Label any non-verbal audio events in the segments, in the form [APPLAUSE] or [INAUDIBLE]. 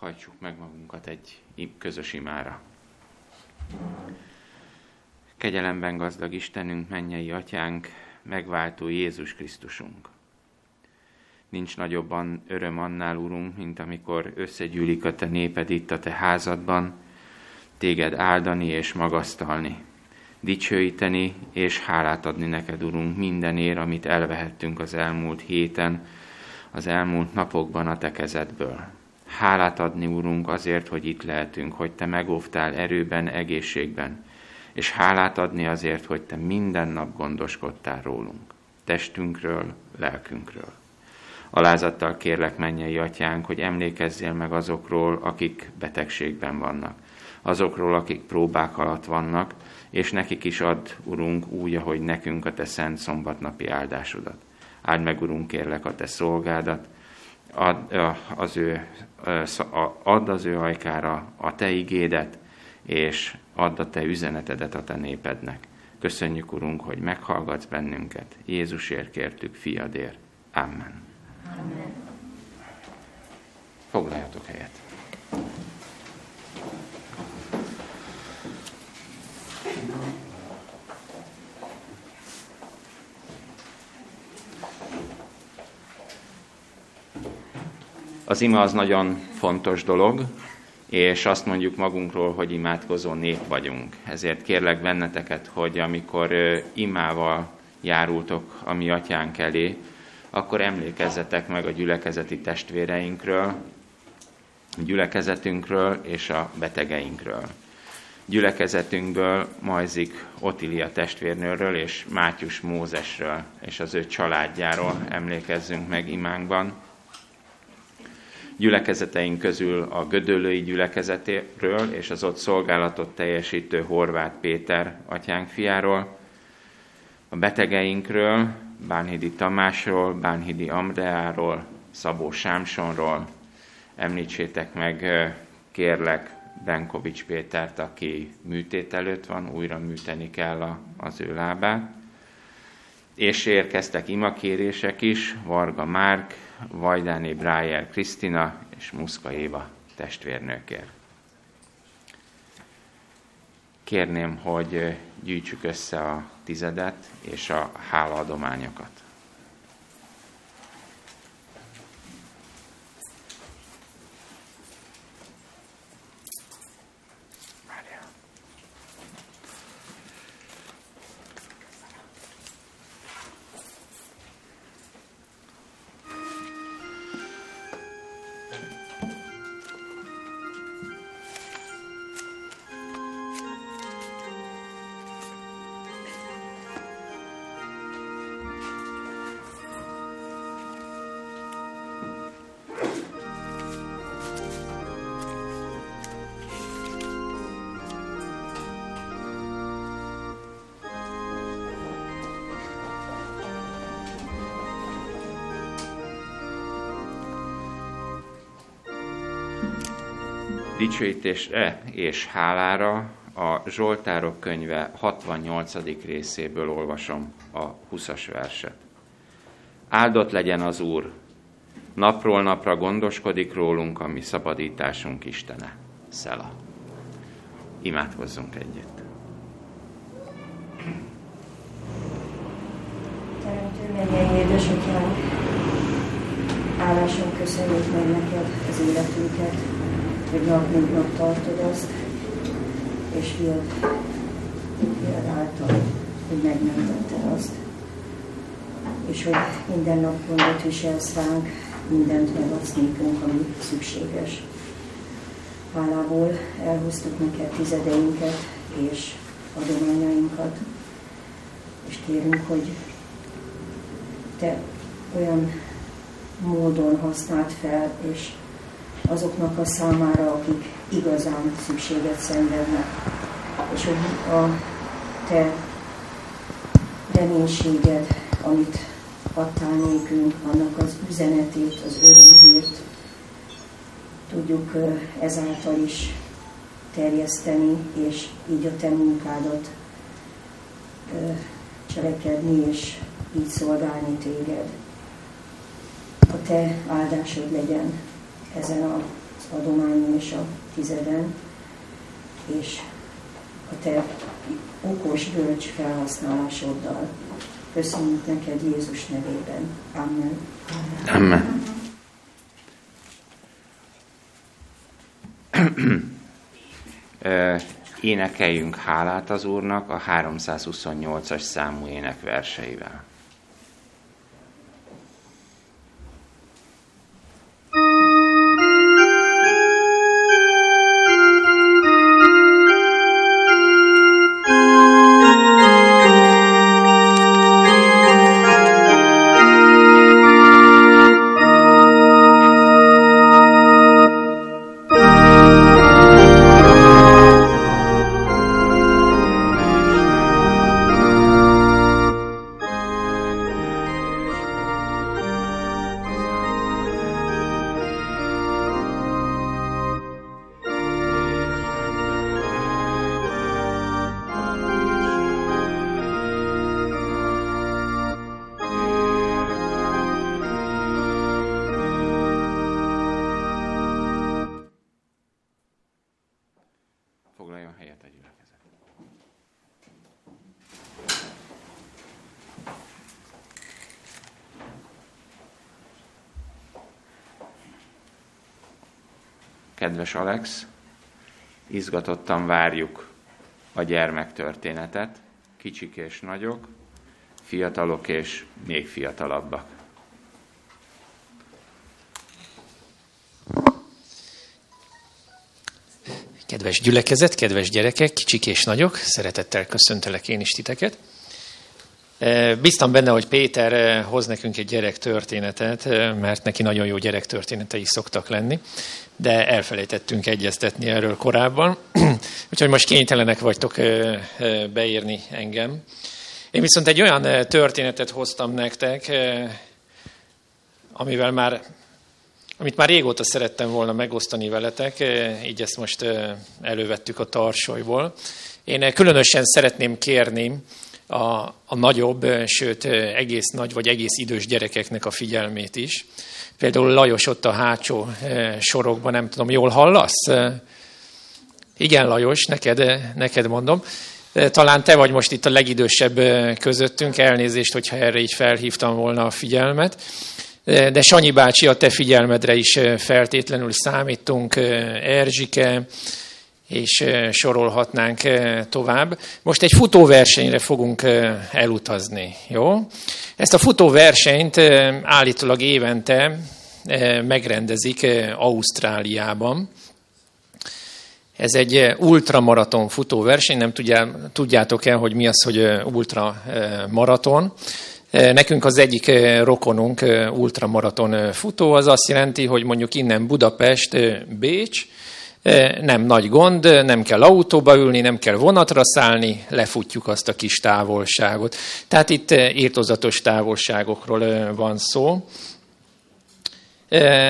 hajtsuk meg magunkat egy közös imára. Kegyelemben gazdag Istenünk, mennyei atyánk, megváltó Jézus Krisztusunk. Nincs nagyobban öröm annál, Urunk, mint amikor összegyűlik a Te néped itt a Te házadban, Téged áldani és magasztalni, dicsőíteni és hálát adni neked, Urunk, mindenért, amit elvehettünk az elmúlt héten, az elmúlt napokban a Te kezedből. Hálát adni, Urunk, azért, hogy itt lehetünk, hogy Te megóvtál erőben, egészségben, és hálát adni azért, hogy Te minden nap gondoskodtál rólunk, testünkről, lelkünkről. Alázattal kérlek, mennyei atyánk, hogy emlékezzél meg azokról, akik betegségben vannak, azokról, akik próbák alatt vannak, és nekik is ad, Urunk, úgy, ahogy nekünk a Te szent szombatnapi áldásodat. Áld meg, Urunk, kérlek a Te szolgádat, ad az ő, add az ő ajkára a Te igédet, és add a Te üzenetedet a Te népednek. Köszönjük, Urunk, hogy meghallgatsz bennünket. Jézusért kértük, fiadért. Amen. Amen. Foglaljatok helyet. Az ima az nagyon fontos dolog, és azt mondjuk magunkról, hogy imádkozó nép vagyunk. Ezért kérlek benneteket, hogy amikor imával járultok a mi atyánk elé, akkor emlékezzetek meg a gyülekezeti testvéreinkről, a gyülekezetünkről és a betegeinkről. Gyülekezetünkből Majzik Otilia testvérnőről és Mátyus Mózesről és az ő családjáról emlékezzünk meg imánkban gyülekezeteink közül a Gödöllői gyülekezetéről és az ott szolgálatot teljesítő Horváth Péter atyánk fiáról, a betegeinkről, Bánhidi Tamásról, Bánhidi Amreáról, Szabó Sámsonról, említsétek meg, kérlek, Benkovics Pétert, aki műtét előtt van, újra műteni kell a, az ő lábát. És érkeztek imakérések is, Varga Márk, Vajdáni Brájer Krisztina és Muszka Éva testvérnőkért. Kérném, hogy gyűjtsük össze a tizedet és a hálaadományokat. Dicsőítésre és hálára a Zsoltárok könyve 68. részéből olvasom a 20-as verset. Áldott legyen az Úr, napról napra gondoskodik rólunk a mi szabadításunk Istene. Szela. Imádkozzunk együtt. Teremtő mennyei édesatyánk, hálásan köszönjük meg neked az életünket, hogy nap mint nap tartod azt, és fiad, fiad által, hogy megmentetted azt, és hogy minden nap gondot viselsz ránk, mindent megadsz nékünk, ami szükséges. Hálából elhoztuk neked tizedeinket és adományainkat, és kérünk, hogy te olyan módon használt fel, és azoknak a számára, akik igazán szükséget szenvednek. És hogy a te reménységed, amit adtál nékünk, annak az üzenetét, az örömhírt tudjuk ezáltal is terjeszteni, és így a te munkádat cselekedni, és így szolgálni téged. A te áldásod legyen ezen az adományon és a tizeden, és a te okos, bölcs felhasználásoddal. Köszönjük neked Jézus nevében. Amen. Amen. Énekeljünk hálát az Úrnak a 328-as számú énekverseivel. Kedves Alex, izgatottan várjuk a gyermektörténetet, kicsik és nagyok, fiatalok és még fiatalabbak. Kedves gyülekezet, kedves gyerekek, kicsik és nagyok, szeretettel köszöntelek én is titeket. Biztam benne, hogy Péter hoz nekünk egy gyerek történetet, mert neki nagyon jó gyerek történetei szoktak lenni, de elfelejtettünk egyeztetni erről korábban, [CLEARS THROAT] úgyhogy most kénytelenek vagytok beírni engem. Én viszont egy olyan történetet hoztam nektek, amivel már, amit már régóta szerettem volna megosztani veletek, így ezt most elővettük a tarsolyból. Én különösen szeretném kérni, a, a nagyobb, sőt egész nagy vagy egész idős gyerekeknek a figyelmét is. Például Lajos ott a hátsó sorokban, nem tudom, jól hallasz? Igen, Lajos, neked, neked mondom. Talán te vagy most itt a legidősebb közöttünk, elnézést, hogyha erre így felhívtam volna a figyelmet. De Sanyi bácsi, a te figyelmedre is feltétlenül számítunk, Erzsike, és sorolhatnánk tovább. Most egy futóversenyre fogunk elutazni, jó? Ezt a futóversenyt állítólag évente megrendezik Ausztráliában. Ez egy ultramaraton futóverseny, nem tudjátok el, hogy mi az, hogy ultramaraton. Nekünk az egyik rokonunk ultramaraton futó, az azt jelenti, hogy mondjuk innen Budapest, Bécs, nem nagy gond, nem kell autóba ülni, nem kell vonatra szállni, lefutjuk azt a kis távolságot. Tehát itt írtozatos távolságokról van szó.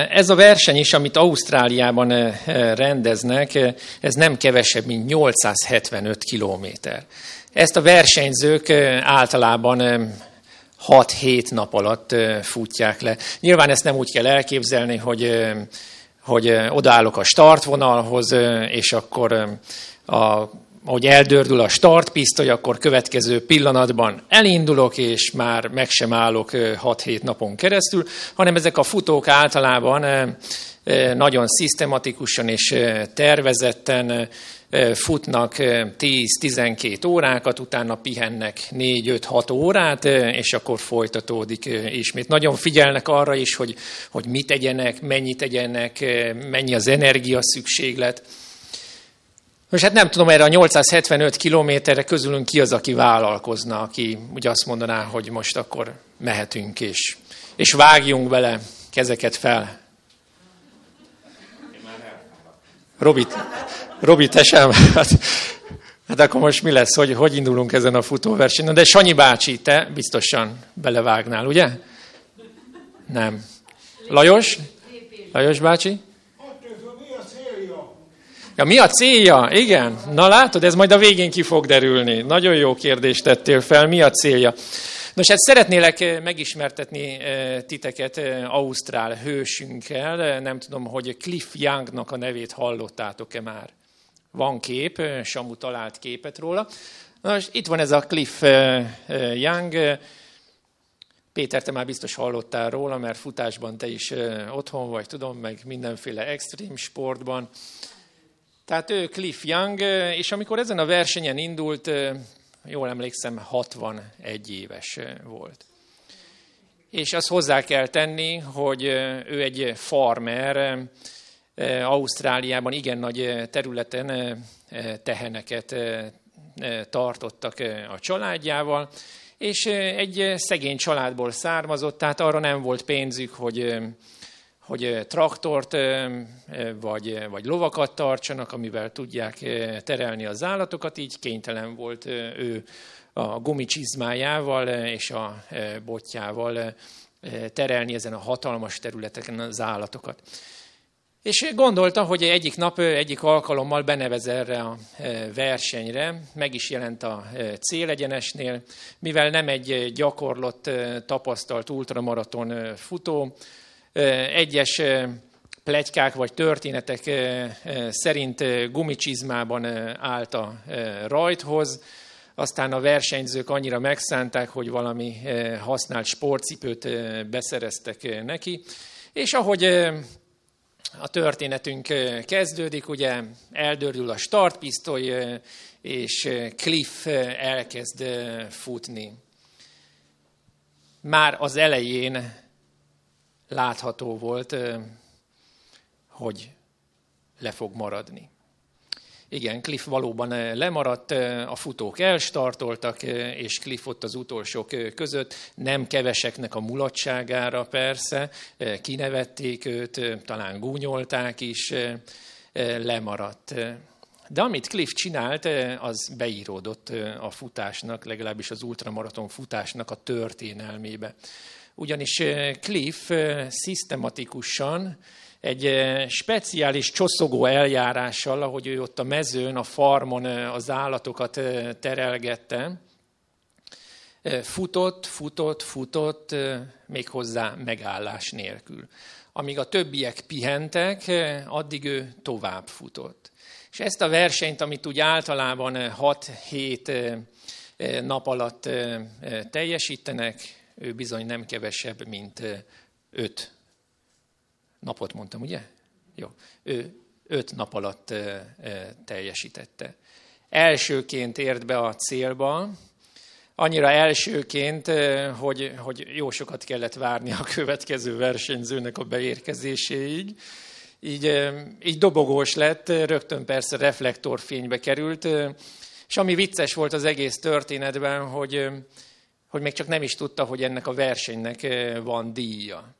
Ez a verseny is, amit Ausztráliában rendeznek, ez nem kevesebb, mint 875 kilométer. Ezt a versenyzők általában 6-7 nap alatt futják le. Nyilván ezt nem úgy kell elképzelni, hogy hogy odaállok a startvonalhoz, és akkor a, ahogy eldördül a startpisztoly, akkor következő pillanatban elindulok, és már meg sem állok 6-7 napon keresztül, hanem ezek a futók általában nagyon szisztematikusan és tervezetten futnak 10-12 órákat, utána pihennek 4-5-6 órát, és akkor folytatódik ismét. Nagyon figyelnek arra is, hogy, hogy mit tegyenek, mennyit tegyenek, mennyi az energia szükséglet. Most hát nem tudom, erre a 875 kilométerre közülünk ki az, aki vállalkozna, aki ugye azt mondaná, hogy most akkor mehetünk és, és vágjunk bele, kezeket fel. Robit, Robi, te sem? Hát, hát akkor most mi lesz, hogy, hogy indulunk ezen a futóversenyen? De Sanyi bácsi, te biztosan belevágnál, ugye? Nem. Lajos? Lajos bácsi? Ja, mi a célja? Igen. Na látod, ez majd a végén ki fog derülni. Nagyon jó kérdést tettél fel. Mi a célja? Nos, hát szeretnélek megismertetni titeket Ausztrál hősünkkel. Nem tudom, hogy Cliff Youngnak a nevét hallottátok-e már. Van kép, Samu talált képet róla. Nos, itt van ez a Cliff Young. Péter, te már biztos hallottál róla, mert futásban te is otthon vagy, tudom, meg mindenféle extrém sportban. Tehát ő Cliff Young, és amikor ezen a versenyen indult, jól emlékszem, 61 éves volt. És azt hozzá kell tenni, hogy ő egy farmer, Ausztráliában igen nagy területen teheneket tartottak a családjával, és egy szegény családból származott, tehát arra nem volt pénzük, hogy, hogy traktort vagy, vagy lovakat tartsanak, amivel tudják terelni az állatokat, így kénytelen volt ő a gumicsizmájával és a botjával terelni ezen a hatalmas területeken az állatokat. És gondolta, hogy egyik nap, egyik alkalommal benevez erre a versenyre, meg is jelent a célegyenesnél, mivel nem egy gyakorlott, tapasztalt ultramaraton futó, egyes plegykák vagy történetek szerint gumicsizmában állt a rajthoz, aztán a versenyzők annyira megszánták, hogy valami használt sportcipőt beszereztek neki, és ahogy a történetünk kezdődik, ugye eldördül a startpisztoly, és Cliff elkezd futni. Már az elején látható volt, hogy le fog maradni. Igen, Cliff valóban lemaradt, a futók elstartoltak, és Cliff ott az utolsók között, nem keveseknek a mulatságára persze, kinevették őt, talán gúnyolták is, lemaradt. De amit Cliff csinált, az beíródott a futásnak, legalábbis az ultramaraton futásnak a történelmébe. Ugyanis Cliff szisztematikusan egy speciális csoszogó eljárással, ahogy ő ott a mezőn, a farmon az állatokat terelgette, futott, futott, futott, méghozzá megállás nélkül. Amíg a többiek pihentek, addig ő tovább futott. És ezt a versenyt, amit úgy általában 6-7 nap alatt teljesítenek, ő bizony nem kevesebb, mint 5 napot mondtam, ugye? Jó. Ő öt nap alatt teljesítette. Elsőként ért be a célba, annyira elsőként, hogy, hogy jó sokat kellett várni a következő versenyzőnek a beérkezéséig. Így, így dobogós lett, rögtön persze reflektorfénybe került, és ami vicces volt az egész történetben, hogy, hogy még csak nem is tudta, hogy ennek a versenynek van díja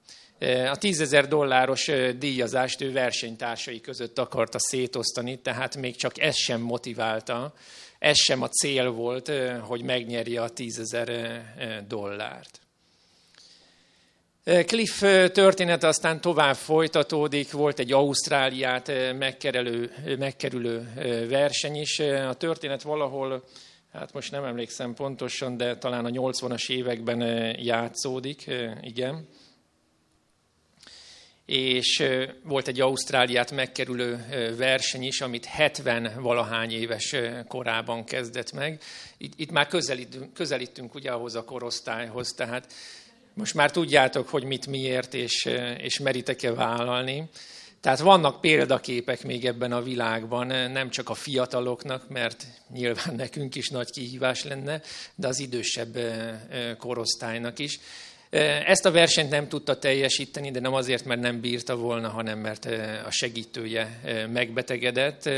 a tízezer dolláros díjazást ő versenytársai között akarta szétosztani, tehát még csak ez sem motiválta, ez sem a cél volt, hogy megnyerje a tízezer dollárt. Cliff története aztán tovább folytatódik, volt egy Ausztráliát megkerülő, megkerülő verseny is. A történet valahol, hát most nem emlékszem pontosan, de talán a 80-as években játszódik, igen és volt egy Ausztráliát megkerülő verseny is, amit 70 valahány éves korában kezdett meg. Itt, itt már közelítünk, közelítünk ugye ahhoz a korosztályhoz, tehát most már tudjátok, hogy mit miért, és, és meritek-e vállalni. Tehát vannak példaképek még ebben a világban, nem csak a fiataloknak, mert nyilván nekünk is nagy kihívás lenne, de az idősebb korosztálynak is. Ezt a versenyt nem tudta teljesíteni, de nem azért, mert nem bírta volna, hanem mert a segítője megbetegedett,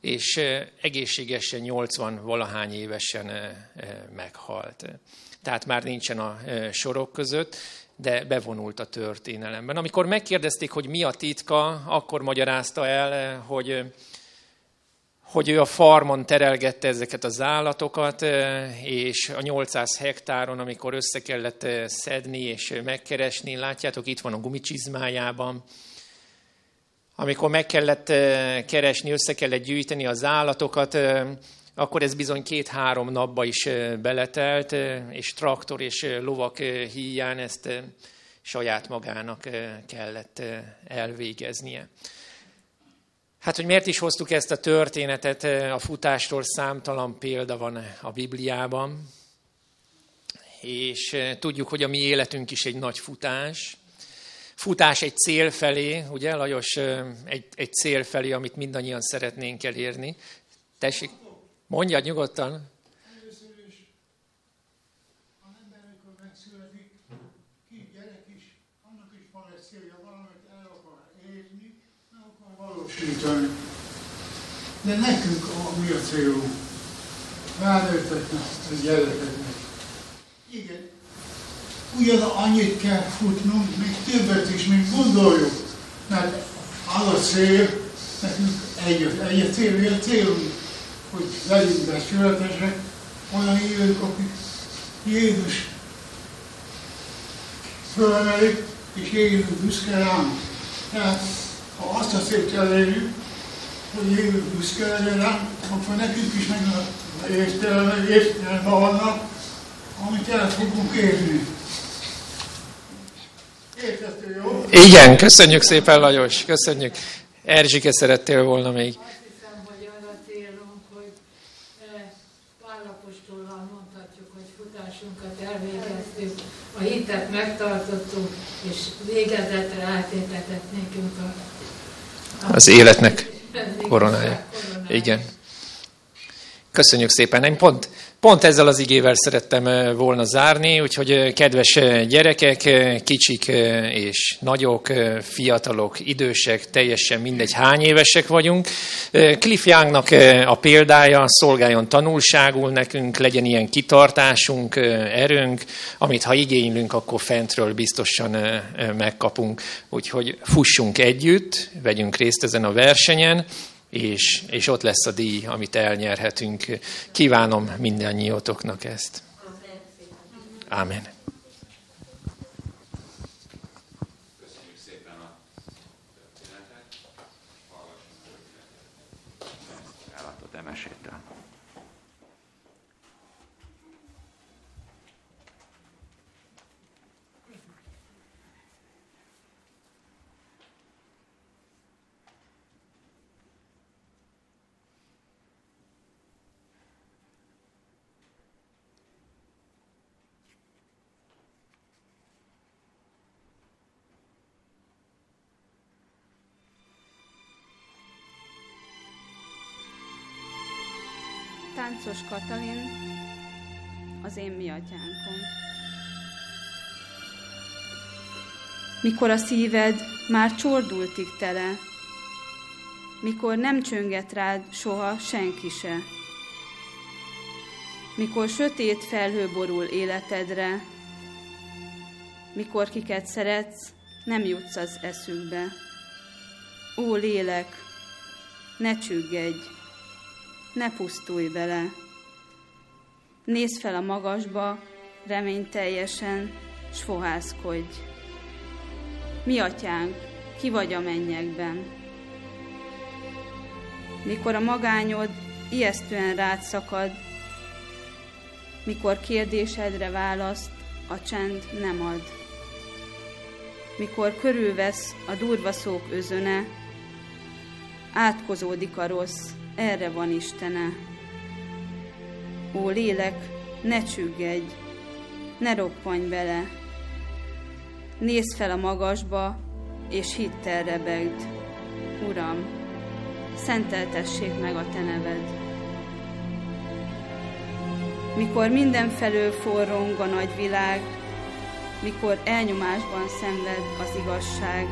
és egészségesen 80 valahány évesen meghalt. Tehát már nincsen a sorok között, de bevonult a történelemben. Amikor megkérdezték, hogy mi a titka, akkor magyarázta el, hogy hogy ő a farmon terelgette ezeket az állatokat, és a 800 hektáron, amikor össze kellett szedni és megkeresni, látjátok, itt van a gumicsizmájában, amikor meg kellett keresni, össze kellett gyűjteni az állatokat, akkor ez bizony két-három napba is beletelt, és traktor és lovak híján ezt saját magának kellett elvégeznie. Hát, hogy miért is hoztuk ezt a történetet, a futástól számtalan példa van a Bibliában, és tudjuk, hogy a mi életünk is egy nagy futás. Futás egy cél felé, ugye, Lajos, egy, egy cél felé, amit mindannyian szeretnénk elérni. Tessék, mondjad nyugodtan. valósítani. De nekünk a, mi a célunk? Felnőtteknek, a gyerekeknek. Igen, ugyan annyit kell futnunk, még többet is, mint gondoljuk. Mert az a cél, nekünk egy, egy a cél, egy a célunk, hogy legyünk becsületesek, olyan hívők, akik Jézus fölemelik, és Jézus büszke ránk. Tehát ha azt a célt elérjük, hogy Jézus büszke legyen ránk, akkor nekünk is meg a értelme vannak, amit el fogunk érni. Érthető, jó? Igen, köszönjük szépen, Lajos, köszönjük. Erzsike szerettél volna még. Azt hiszem, hogy az a célunk, hogy Pálapostollal mondhatjuk, hogy futásunkat elvégeztük, a hitet megtartottuk, és végezetre átépetett nekünk a az életnek [LAUGHS] koronája. Igen. Köszönjük szépen. Én pont, pont ezzel az igével szerettem volna zárni, úgyhogy kedves gyerekek, kicsik és nagyok, fiatalok, idősek, teljesen mindegy, hány évesek vagyunk. Cliff Youngnak a példája szolgáljon tanulságul nekünk, legyen ilyen kitartásunk, erőnk, amit ha igénylünk, akkor fentről biztosan megkapunk. Úgyhogy fussunk együtt, vegyünk részt ezen a versenyen, és, és ott lesz a díj, amit elnyerhetünk. Kívánom mindannyiótoknak ezt. Amen. Katalin, az én mi atyánkom. Mikor a szíved már csordultig tele, mikor nem csönget rád soha senki se, mikor sötét felhő borul életedre, mikor kiket szeretsz, nem jutsz az eszükbe. Ó lélek, ne csüggedj, ne pusztulj vele. Nézd fel a magasba, reményteljesen, s fohászkodj. Mi atyánk, ki vagy a mennyekben? Mikor a magányod ijesztően rád szakad, mikor kérdésedre választ, a csend nem ad. Mikor körülvesz a durva szók özöne, átkozódik a rossz, erre van Istene. Ó lélek, ne csüggedj, ne roppanj bele. Nézd fel a magasba, és hittel rebegd. Uram, szenteltessék meg a Te neved. Mikor mindenfelől forrong a nagy világ, mikor elnyomásban szenved az igazság,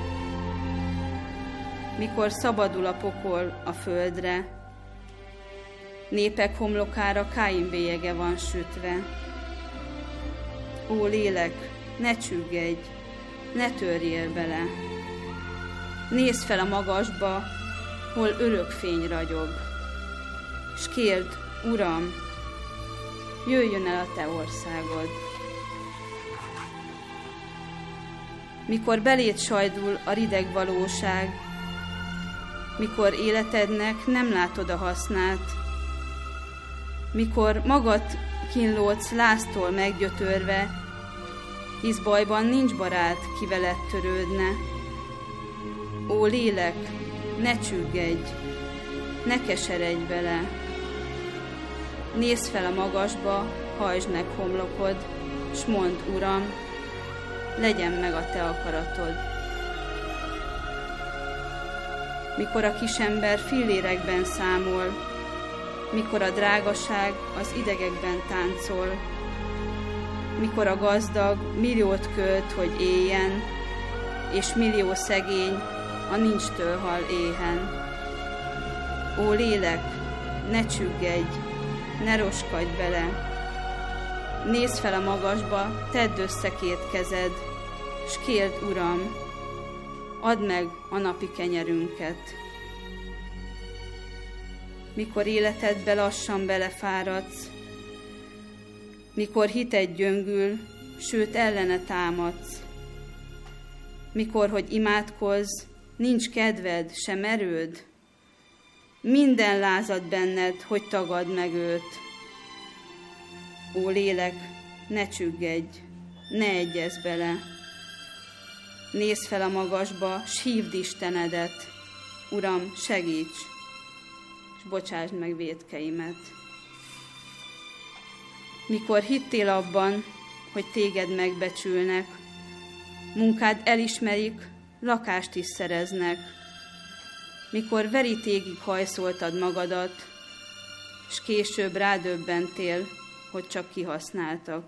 mikor szabadul a pokol a földre, Népek homlokára Káin bélyege van sütve. Ó lélek, ne csüggedj, ne törjél bele. Nézd fel a magasba, hol örök fény ragyog, s kérd, Uram, jöjjön el a Te országod. Mikor belét sajdul a rideg valóság, mikor életednek nem látod a hasznát, mikor magad kínlódsz láztól meggyötörve, hisz bajban nincs barát, ki veled törődne. Ó lélek, ne csüggedj, ne keseredj vele. Nézz fel a magasba, hajtsd meg homlokod, s mondd, Uram, legyen meg a te akaratod. Mikor a kisember fillérekben számol, mikor a drágaság az idegekben táncol, mikor a gazdag milliót költ, hogy éljen, és millió szegény a nincstől hal éhen. Ó lélek, ne csüggedj, ne roskadj bele, Nézz fel a magasba, tedd össze két kezed, s kérd, Uram, add meg a napi kenyerünket. Mikor életedbe lassan belefáradsz, mikor hited gyöngül, sőt ellene támadsz, mikor, hogy imádkozz, nincs kedved, sem erőd, minden lázad benned, hogy tagad meg őt. Ó lélek, ne csüggedj, ne egyezz bele. Nézz fel a magasba, s hívd Istenedet. Uram, segíts, bocsásd meg védkeimet. Mikor hittél abban, hogy téged megbecsülnek, munkád elismerik, lakást is szereznek. Mikor verítégig hajszoltad magadat, s később rádöbbentél, hogy csak kihasználtak.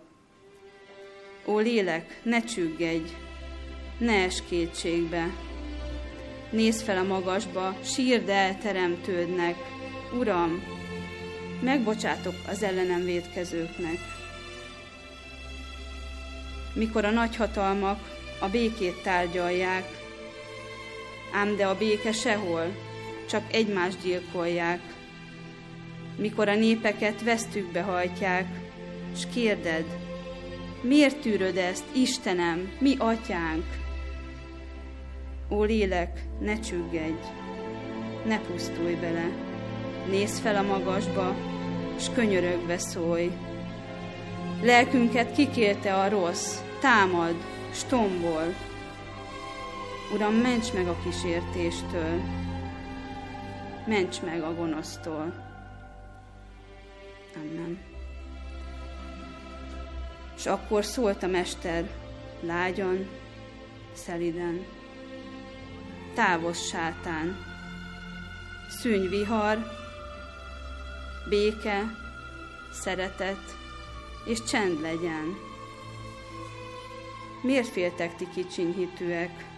Ó lélek, ne csüggedj, ne es kétségbe. Nézz fel a magasba, sírd el teremtődnek. Uram, megbocsátok az ellenem védkezőknek. Mikor a nagyhatalmak a békét tárgyalják, ám de a béke sehol, csak egymást gyilkolják mikor a népeket vesztükbe hajtják, s kérded, miért tűröd ezt, Istenem, mi atyánk? Ó lélek, ne csüggedj, ne pusztulj bele, nézz fel a magasba, s könyörögve szólj. Lelkünket kikérte a rossz, támad, stombol. Uram, ments meg a kísértéstől, ments meg a gonosztól. Amen. És akkor szólt a mester lágyan, szeliden. Távos sátán, szűny vihar, béke, szeretet és csend legyen. Miért féltek ti kicsinyhitűek?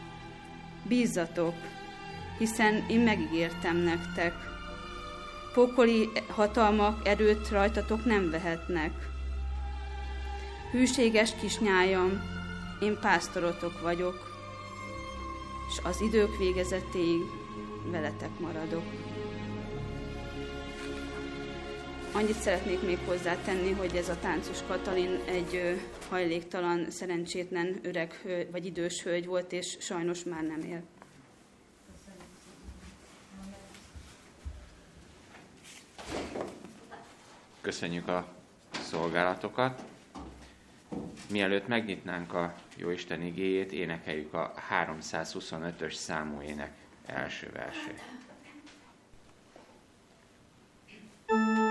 Bízzatok, hiszen én megígértem nektek – Pokoli hatalmak erőt rajtatok nem vehetnek. Hűséges kisnyájam, én pásztorotok vagyok, és az idők végezetéig veletek maradok. Annyit szeretnék még hozzátenni, hogy ez a táncos Katalin egy hajléktalan, szerencsétlen öreg vagy idős hölgy volt, és sajnos már nem él. Köszönjük a szolgálatokat. Mielőtt megnyitnánk a Jóisten igéjét, énekeljük a 325-ös számú ének első versét. Péter.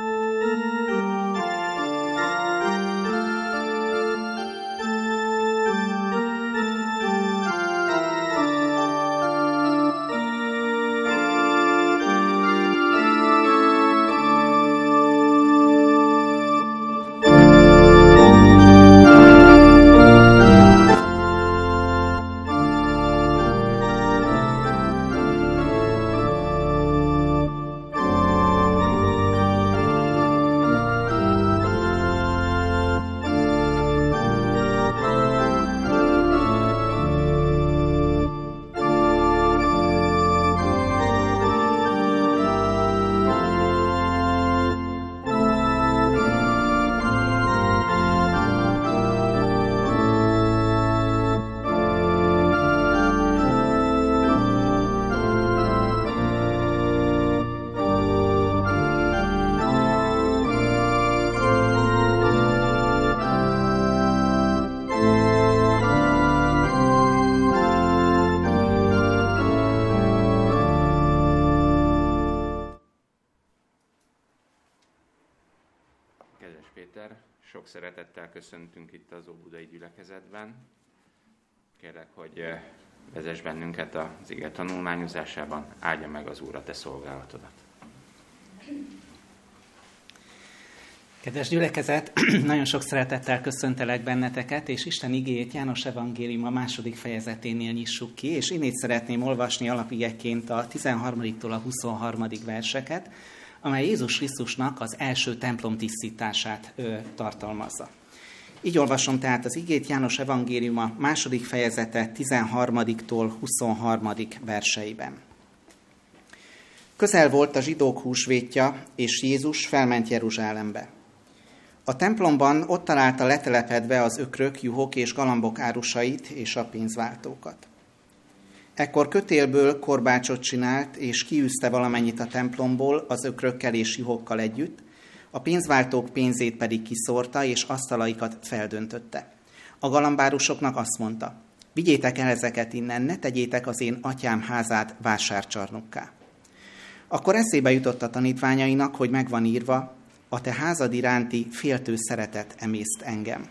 Köszöntünk itt az Óbudai gyülekezetben. Kérlek, hogy eh, vezess bennünket az ige tanulmányozásában, áldja meg az Úr a te szolgálatodat. Kedves gyülekezet, [CLEARS THROAT] nagyon sok szeretettel köszöntelek benneteket, és Isten igéjét János Evangélium a második fejezeténél nyissuk ki, és én így szeretném olvasni alapigeként a 13-tól a 23. verseket, amely Jézus Krisztusnak az első templom tisztítását ö, tartalmazza. Így olvasom tehát az igét János Evangélium a második fejezete 13-tól 23. verseiben. Közel volt a zsidók húsvétja, és Jézus felment Jeruzsálembe. A templomban ott találta letelepedve az ökrök, juhok és galambok árusait és a pénzváltókat. Ekkor kötélből korbácsot csinált, és kiűzte valamennyit a templomból az ökrökkel és juhokkal együtt, a pénzváltók pénzét pedig kiszórta, és asztalaikat feldöntötte. A galambárusoknak azt mondta, vigyétek el ezeket innen, ne tegyétek az én atyám házát vásárcsarnokká. Akkor eszébe jutott a tanítványainak, hogy megvan írva, a te házad iránti féltő szeretet emészt engem.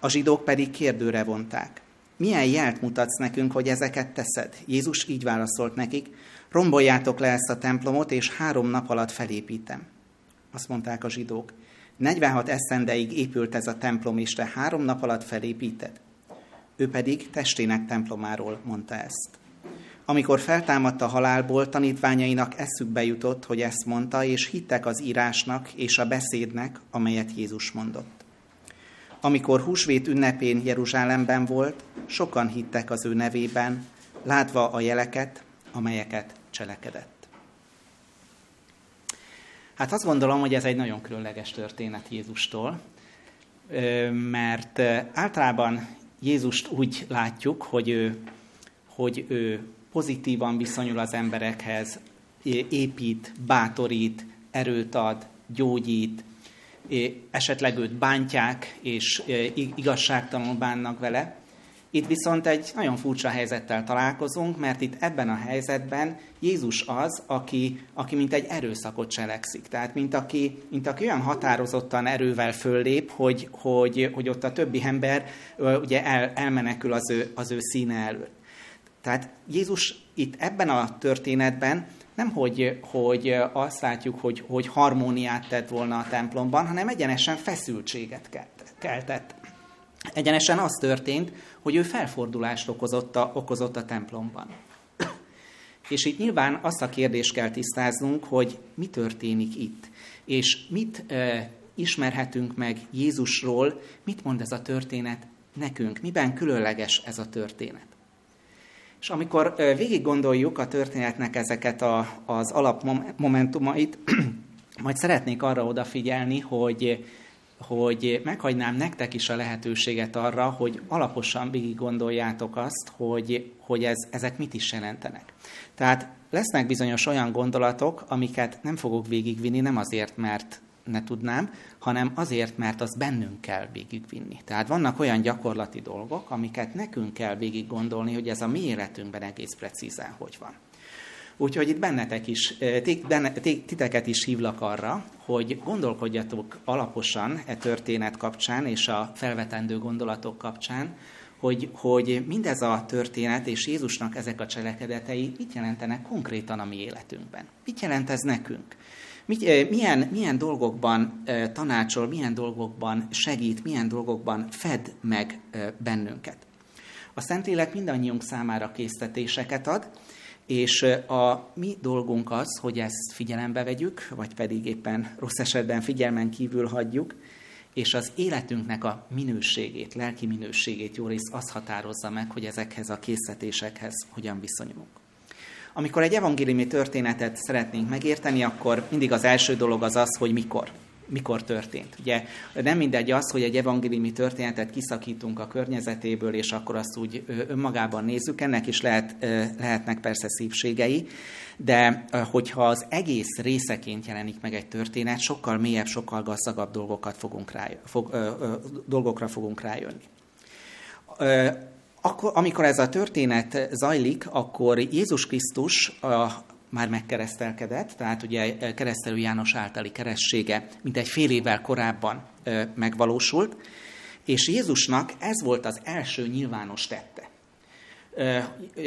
A zsidók pedig kérdőre vonták. Milyen jelt mutatsz nekünk, hogy ezeket teszed? Jézus így válaszolt nekik, romboljátok le ezt a templomot, és három nap alatt felépítem. Azt mondták a zsidók, 46 eszendeig épült ez a templom, és te három nap alatt felépíted. Ő pedig testének templomáról mondta ezt. Amikor feltámadt a halálból, tanítványainak eszükbe jutott, hogy ezt mondta, és hittek az írásnak és a beszédnek, amelyet Jézus mondott. Amikor húsvét ünnepén Jeruzsálemben volt, sokan hittek az ő nevében, látva a jeleket, amelyeket cselekedett. Hát azt gondolom, hogy ez egy nagyon különleges történet Jézustól, mert általában Jézust úgy látjuk, hogy ő, hogy ő pozitívan viszonyul az emberekhez, épít, bátorít, erőt ad, gyógyít, esetleg őt bántják, és igazságtalanul bánnak vele. Itt viszont egy nagyon furcsa helyzettel találkozunk, mert itt ebben a helyzetben Jézus az, aki, aki mint egy erőszakot cselekszik. Tehát mint aki, mint aki olyan határozottan erővel föllép, hogy, hogy, hogy ott a többi ember ugye el, elmenekül az ő, az ő színe előtt. Tehát Jézus itt ebben a történetben nem hogy, hogy azt látjuk, hogy, hogy harmóniát tett volna a templomban, hanem egyenesen feszültséget keltett. Egyenesen az történt, hogy ő felfordulást okozott a, okozott a templomban. És itt nyilván azt a kérdést kell tisztáznunk, hogy mi történik itt, és mit e, ismerhetünk meg Jézusról, mit mond ez a történet nekünk, miben különleges ez a történet. És amikor végig gondoljuk a történetnek ezeket a, az alapmomentumait, [CLEARS THROAT] majd szeretnék arra odafigyelni, hogy, hogy meghagynám nektek is a lehetőséget arra, hogy alaposan végig gondoljátok azt, hogy, hogy ez, ezek mit is jelentenek. Tehát lesznek bizonyos olyan gondolatok, amiket nem fogok végigvinni, nem azért, mert ne tudnám, hanem azért, mert az bennünk kell végigvinni. Tehát vannak olyan gyakorlati dolgok, amiket nekünk kell végig gondolni, hogy ez a mi életünkben egész precízen hogy van. Úgyhogy itt bennetek is, titeket is hívlak arra, hogy gondolkodjatok alaposan e történet kapcsán és a felvetendő gondolatok kapcsán, hogy, hogy mindez a történet és Jézusnak ezek a cselekedetei mit jelentenek konkrétan a mi életünkben. Mit jelent ez nekünk? Milyen, milyen dolgokban tanácsol, milyen dolgokban segít, milyen dolgokban fed meg bennünket. A Szentlélek mindannyiunk számára késztetéseket ad, és a mi dolgunk az, hogy ezt figyelembe vegyük, vagy pedig éppen rossz esetben figyelmen kívül hagyjuk, és az életünknek a minőségét, lelki minőségét jó rész az határozza meg, hogy ezekhez a készítésekhez hogyan viszonyulunk. Amikor egy evangéliumi történetet szeretnénk megérteni, akkor mindig az első dolog az az, hogy mikor. Mikor történt. Ugye nem mindegy az, hogy egy evangéliumi történetet kiszakítunk a környezetéből, és akkor azt úgy önmagában nézzük. Ennek is lehet, lehetnek persze szívségei, de hogyha az egész részeként jelenik meg egy történet, sokkal mélyebb, sokkal gazdagabb dolgokat fogunk rájön, fog, dolgokra fogunk rájönni. Akkor, amikor ez a történet zajlik, akkor Jézus Krisztus a már megkeresztelkedett, tehát ugye keresztelő János általi keressége mint egy fél évvel korábban megvalósult, és Jézusnak ez volt az első nyilvános tette.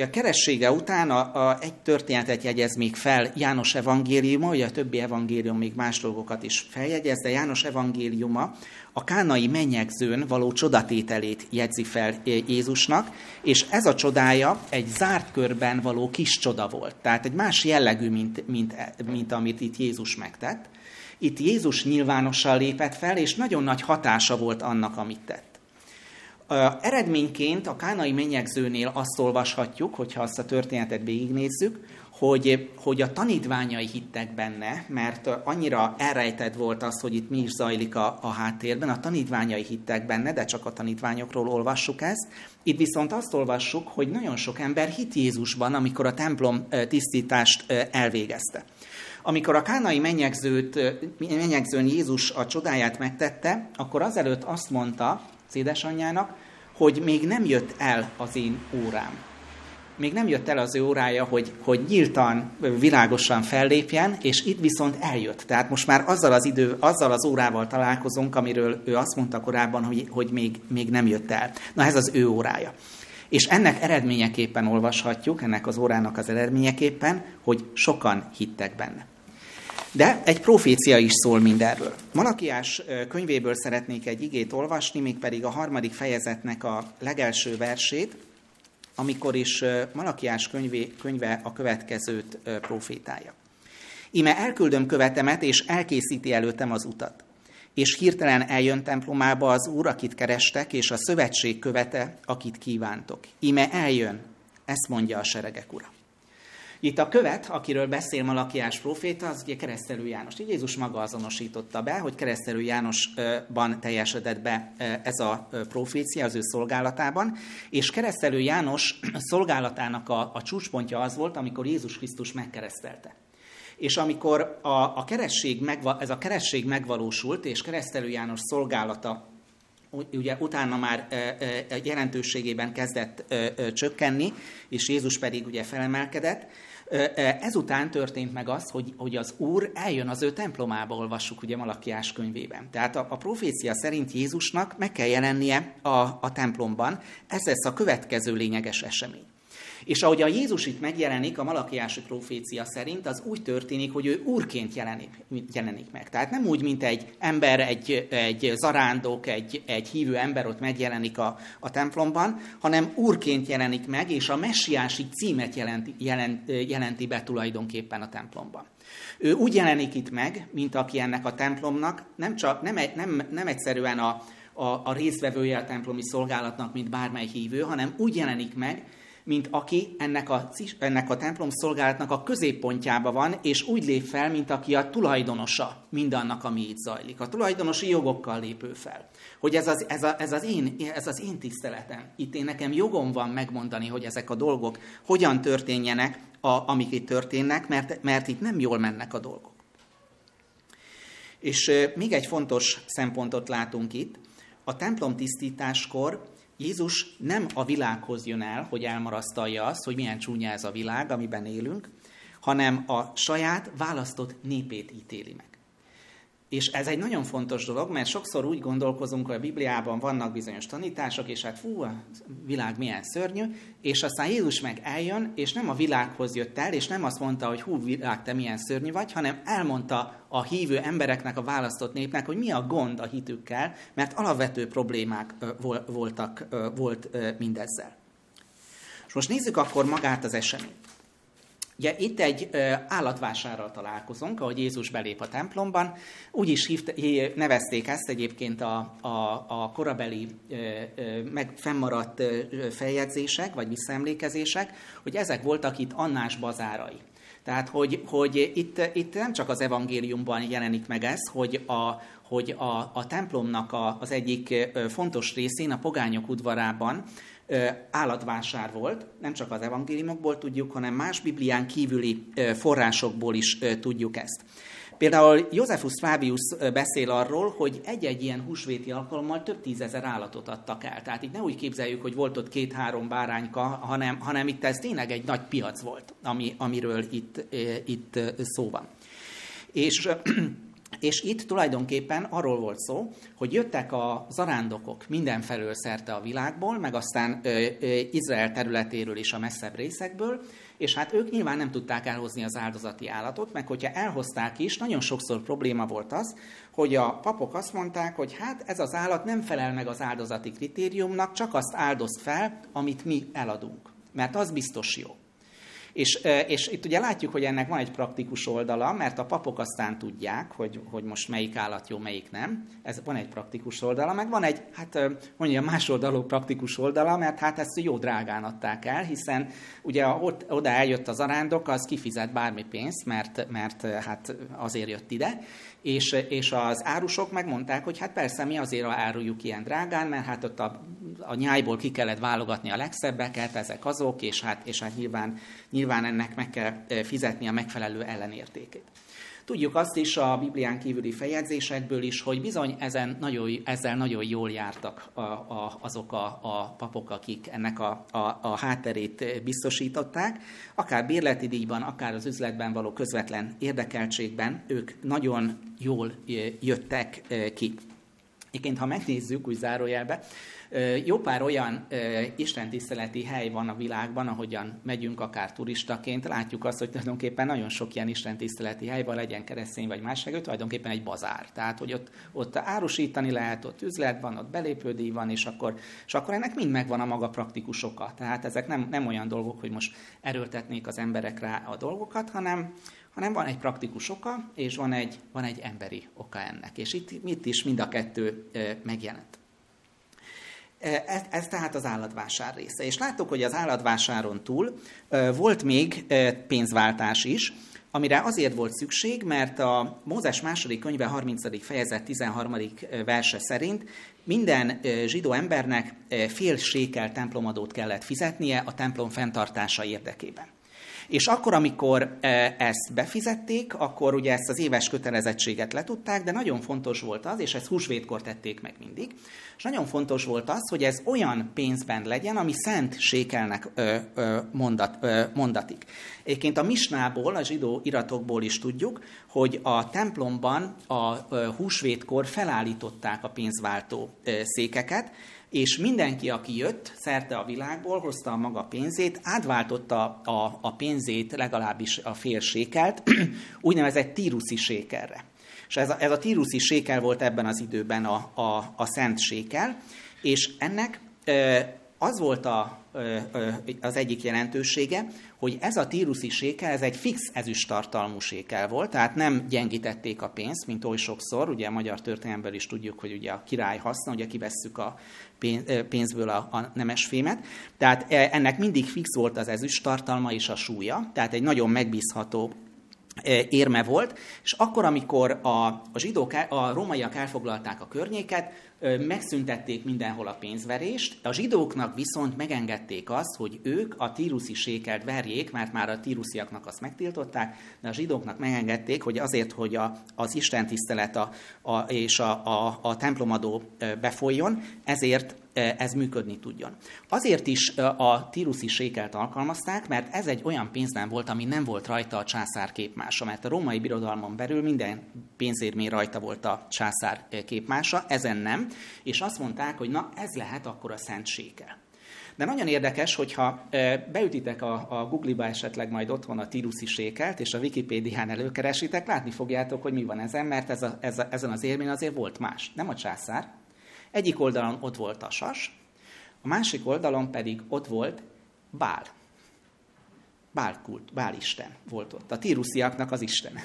A keressége után a, a, egy történetet jegyez még fel János evangéliuma, ugye a többi evangélium még más dolgokat is feljegyez, de János evangéliuma a kánai mennyegzőn való csodatételét jegyzi fel Jézusnak, és ez a csodája egy zárt körben való kis csoda volt. Tehát egy más jellegű, mint, mint, mint amit itt Jézus megtett. Itt Jézus nyilvánosan lépett fel, és nagyon nagy hatása volt annak, amit tett. Eredményként a kánai mennyegzőnél azt olvashatjuk, hogyha azt a történetet végignézzük, hogy, hogy a tanítványai hittek benne, mert annyira elrejtett volt az, hogy itt mi is zajlik a, a háttérben, a tanítványai hittek benne, de csak a tanítványokról olvassuk ezt. Itt viszont azt olvassuk, hogy nagyon sok ember hit Jézusban, amikor a templom tisztítást elvégezte. Amikor a kánai mennyegzőt, mennyegzőn Jézus a csodáját megtette, akkor azelőtt azt mondta, az édesanyjának, hogy még nem jött el az én órám. Még nem jött el az ő órája, hogy, hogy nyíltan, világosan fellépjen, és itt viszont eljött. Tehát most már azzal az, idő, azzal az órával találkozunk, amiről ő azt mondta korábban, hogy, hogy még, még nem jött el. Na ez az ő órája. És ennek eredményeképpen olvashatjuk, ennek az órának az eredményeképpen, hogy sokan hittek benne. De egy profécia is szól mindenről. Malakiás könyvéből szeretnék egy igét olvasni, mégpedig a harmadik fejezetnek a legelső versét, amikor is Malakiás könyvé, könyve a következőt profétálja. Ime elküldöm követemet, és elkészíti előttem az utat. És hirtelen eljön templomába az Úr, akit kerestek, és a szövetség követe, akit kívántok. Ime eljön, ezt mondja a seregek ura. Itt a követ, akiről beszél Malakiás proféta, az ugye keresztelő János. Így Jézus maga azonosította be, hogy keresztelő Jánosban teljesedett be ez a profécia az ő szolgálatában, és keresztelő János szolgálatának a, a csúcspontja az volt, amikor Jézus Krisztus megkeresztelte. És amikor a, a keresség megva, ez a keresség megvalósult, és keresztelő János szolgálata ugye utána már jelentőségében kezdett csökkenni, és Jézus pedig ugye felemelkedett, Ezután történt meg az, hogy, hogy az Úr eljön az ő templomába, olvassuk ugye Malakiás könyvében. Tehát a, a profécia szerint Jézusnak meg kell jelennie a, a templomban. Ez lesz a következő lényeges esemény. És ahogy a Jézus itt megjelenik, a malakiási profécia szerint, az úgy történik, hogy ő úrként jelenik, jelenik meg. Tehát nem úgy, mint egy ember, egy, egy zarándok, egy, egy hívő ember ott megjelenik a, a templomban, hanem úrként jelenik meg, és a messiási címet jelenti, jelent, jelenti be tulajdonképpen a templomban. Ő úgy jelenik itt meg, mint aki ennek a templomnak nem, csak, nem, nem, nem egyszerűen a, a, a részvevője a templomi szolgálatnak, mint bármely hívő, hanem úgy jelenik meg, mint aki ennek a, ennek a templom szolgálatnak a középpontjába van, és úgy lép fel, mint aki a tulajdonosa mindannak, ami itt zajlik. A tulajdonosi jogokkal lépő fel. Hogy ez az, ez, a, ez, az én, ez az én tiszteletem. Itt én nekem jogom van megmondani, hogy ezek a dolgok hogyan történjenek, a, amik itt történnek, mert, mert itt nem jól mennek a dolgok. És még egy fontos szempontot látunk itt. A templom tisztításkor Jézus nem a világhoz jön el, hogy elmarasztalja azt, hogy milyen csúnya ez a világ, amiben élünk, hanem a saját választott népét ítéli meg. És ez egy nagyon fontos dolog, mert sokszor úgy gondolkozunk, hogy a Bibliában vannak bizonyos tanítások, és hát fú, a világ milyen szörnyű, és aztán Jézus meg eljön, és nem a világhoz jött el, és nem azt mondta, hogy hú, világ, te milyen szörnyű vagy, hanem elmondta a hívő embereknek, a választott népnek, hogy mi a gond a hitükkel, mert alapvető problémák voltak, volt mindezzel. És most nézzük akkor magát az eseményt. Ugye itt egy állatvásárral találkozunk, ahogy Jézus belép a templomban. Úgy is hívta, nevezték ezt egyébként a, a, a korabeli meg fennmaradt feljegyzések, vagy visszaemlékezések, hogy ezek voltak itt Annás bazárai. Tehát, hogy, hogy itt, itt nem csak az evangéliumban jelenik meg ez, hogy a, hogy a, a templomnak a, az egyik fontos részén, a pogányok udvarában állatvásár volt, nem csak az evangéliumokból tudjuk, hanem más Biblián kívüli forrásokból is tudjuk ezt. Például Josephus Fabius beszél arról, hogy egy-egy ilyen húsvéti alkalommal több tízezer állatot adtak el. Tehát itt ne úgy képzeljük, hogy volt ott két-három bárányka, hanem, hanem itt ez tényleg egy nagy piac volt, ami, amiről itt, itt szó van. És és itt tulajdonképpen arról volt szó, hogy jöttek a zarándokok mindenfelől szerte a világból, meg aztán ö, ö, Izrael területéről is a messzebb részekből, és hát ők nyilván nem tudták elhozni az áldozati állatot, meg hogyha elhozták is, nagyon sokszor probléma volt az, hogy a papok azt mondták, hogy hát ez az állat nem felel meg az áldozati kritériumnak, csak azt áldozt fel, amit mi eladunk, mert az biztos jó. És, és itt ugye látjuk, hogy ennek van egy praktikus oldala, mert a papok aztán tudják, hogy, hogy most melyik állat jó, melyik nem. Ez van egy praktikus oldala, meg van egy, hát mondja, más oldalú praktikus oldala, mert hát ezt jó drágán adták el, hiszen ugye ott, oda eljött az arándok, az kifizet bármi pénzt, mert, mert hát azért jött ide, és, és az árusok megmondták, hogy hát persze mi azért áruljuk ilyen drágán, mert hát ott a, a nyájból ki kellett válogatni a legszebbeket, ezek azok, és hát, és hát nyilván, nyilván ennek meg kell fizetni a megfelelő ellenértékét. Tudjuk azt is a Biblián kívüli feljegyzésekből is, hogy bizony ezen nagyon, ezzel nagyon jól jártak a, a, azok a, a papok, akik ennek a, a, a hátterét biztosították. Akár bérleti díjban, akár az üzletben való közvetlen érdekeltségben ők nagyon jól jöttek ki. Egyébként, ha megnézzük úgy zárójelbe, jó pár olyan istentiszteleti hely van a világban, ahogyan megyünk akár turistaként, látjuk azt, hogy tulajdonképpen nagyon sok ilyen istentiszteleti hely van, legyen keresztény vagy más segő, tulajdonképpen egy bazár. Tehát, hogy ott, ott árusítani lehet, ott üzlet van, ott belépődíj van, és akkor, és akkor ennek mind megvan a maga praktikus oka. Tehát ezek nem, nem olyan dolgok, hogy most erőltetnék az emberek rá a dolgokat, hanem, hanem van egy praktikus oka, és van egy, van egy emberi oka ennek. És itt, itt is mind a kettő megjelent. Ez, ez tehát az állatvásár része. És láttuk, hogy az állatvásáron túl volt még pénzváltás is, amire azért volt szükség, mert a Mózes második könyve 30. fejezet 13. verse szerint minden zsidó embernek fél sékel templomadót kellett fizetnie a templom fenntartása érdekében. És akkor, amikor e, ezt befizették, akkor ugye ezt az éves kötelezettséget letudták, de nagyon fontos volt az, és ezt húsvétkor tették meg mindig, és nagyon fontos volt az, hogy ez olyan pénzben legyen, ami szent sékelnek ö, ö, mondat, ö, mondatik. Egyébként a misnából, a zsidó iratokból is tudjuk, hogy a templomban a húsvétkor felállították a pénzváltó székeket, és mindenki, aki jött szerte a világból, hozta a maga pénzét, átváltotta a, a pénzét, legalábbis a fél [CLEARS THROAT] úgynevezett tíruszi sékelre. És ez a, ez a tíruszi sékel volt ebben az időben a, a, a szent sékel, és ennek az volt a, az egyik jelentősége, hogy ez a tíruszi sékel, ez egy fix ezüsttartalmú sékel volt, tehát nem gyengítették a pénzt, mint oly sokszor, ugye a magyar történelemből is tudjuk, hogy ugye a király haszna, ugye kivesszük a pénzből a, a nemesfémet, tehát ennek mindig fix volt az ezüsttartalma és a súlya, tehát egy nagyon megbízható érme volt, és akkor, amikor a, a zsidók, a rómaiak elfoglalták a környéket, megszüntették mindenhol a pénzverést, a zsidóknak viszont megengedték azt, hogy ők a tíruszi sékelt verjék, mert már a tírusziaknak azt megtiltották, de a zsidóknak megengedték, hogy azért, hogy a, az Isten tisztelet a, a, és a, a, a templomadó befolyjon, ezért ez működni tudjon. Azért is a tíruszi sékelt alkalmazták, mert ez egy olyan pénznem volt, ami nem volt rajta a császár képmása, mert a római birodalmon belül minden pénzérmény rajta volt a császár képmása, ezen nem, és azt mondták, hogy na ez lehet akkor a szent sékel. De nagyon érdekes, hogyha beütitek a, a Google-ba esetleg majd otthon a tíruszi sékelt, és a Wikipédián előkeresitek, látni fogjátok, hogy mi van ezen, mert ez a, ez a, ezen az élmény azért volt más. Nem a császár, egyik oldalon ott volt a sas, a másik oldalon pedig ott volt Bál. Bálkult, Bálisten volt ott. A tírusziaknak az istene.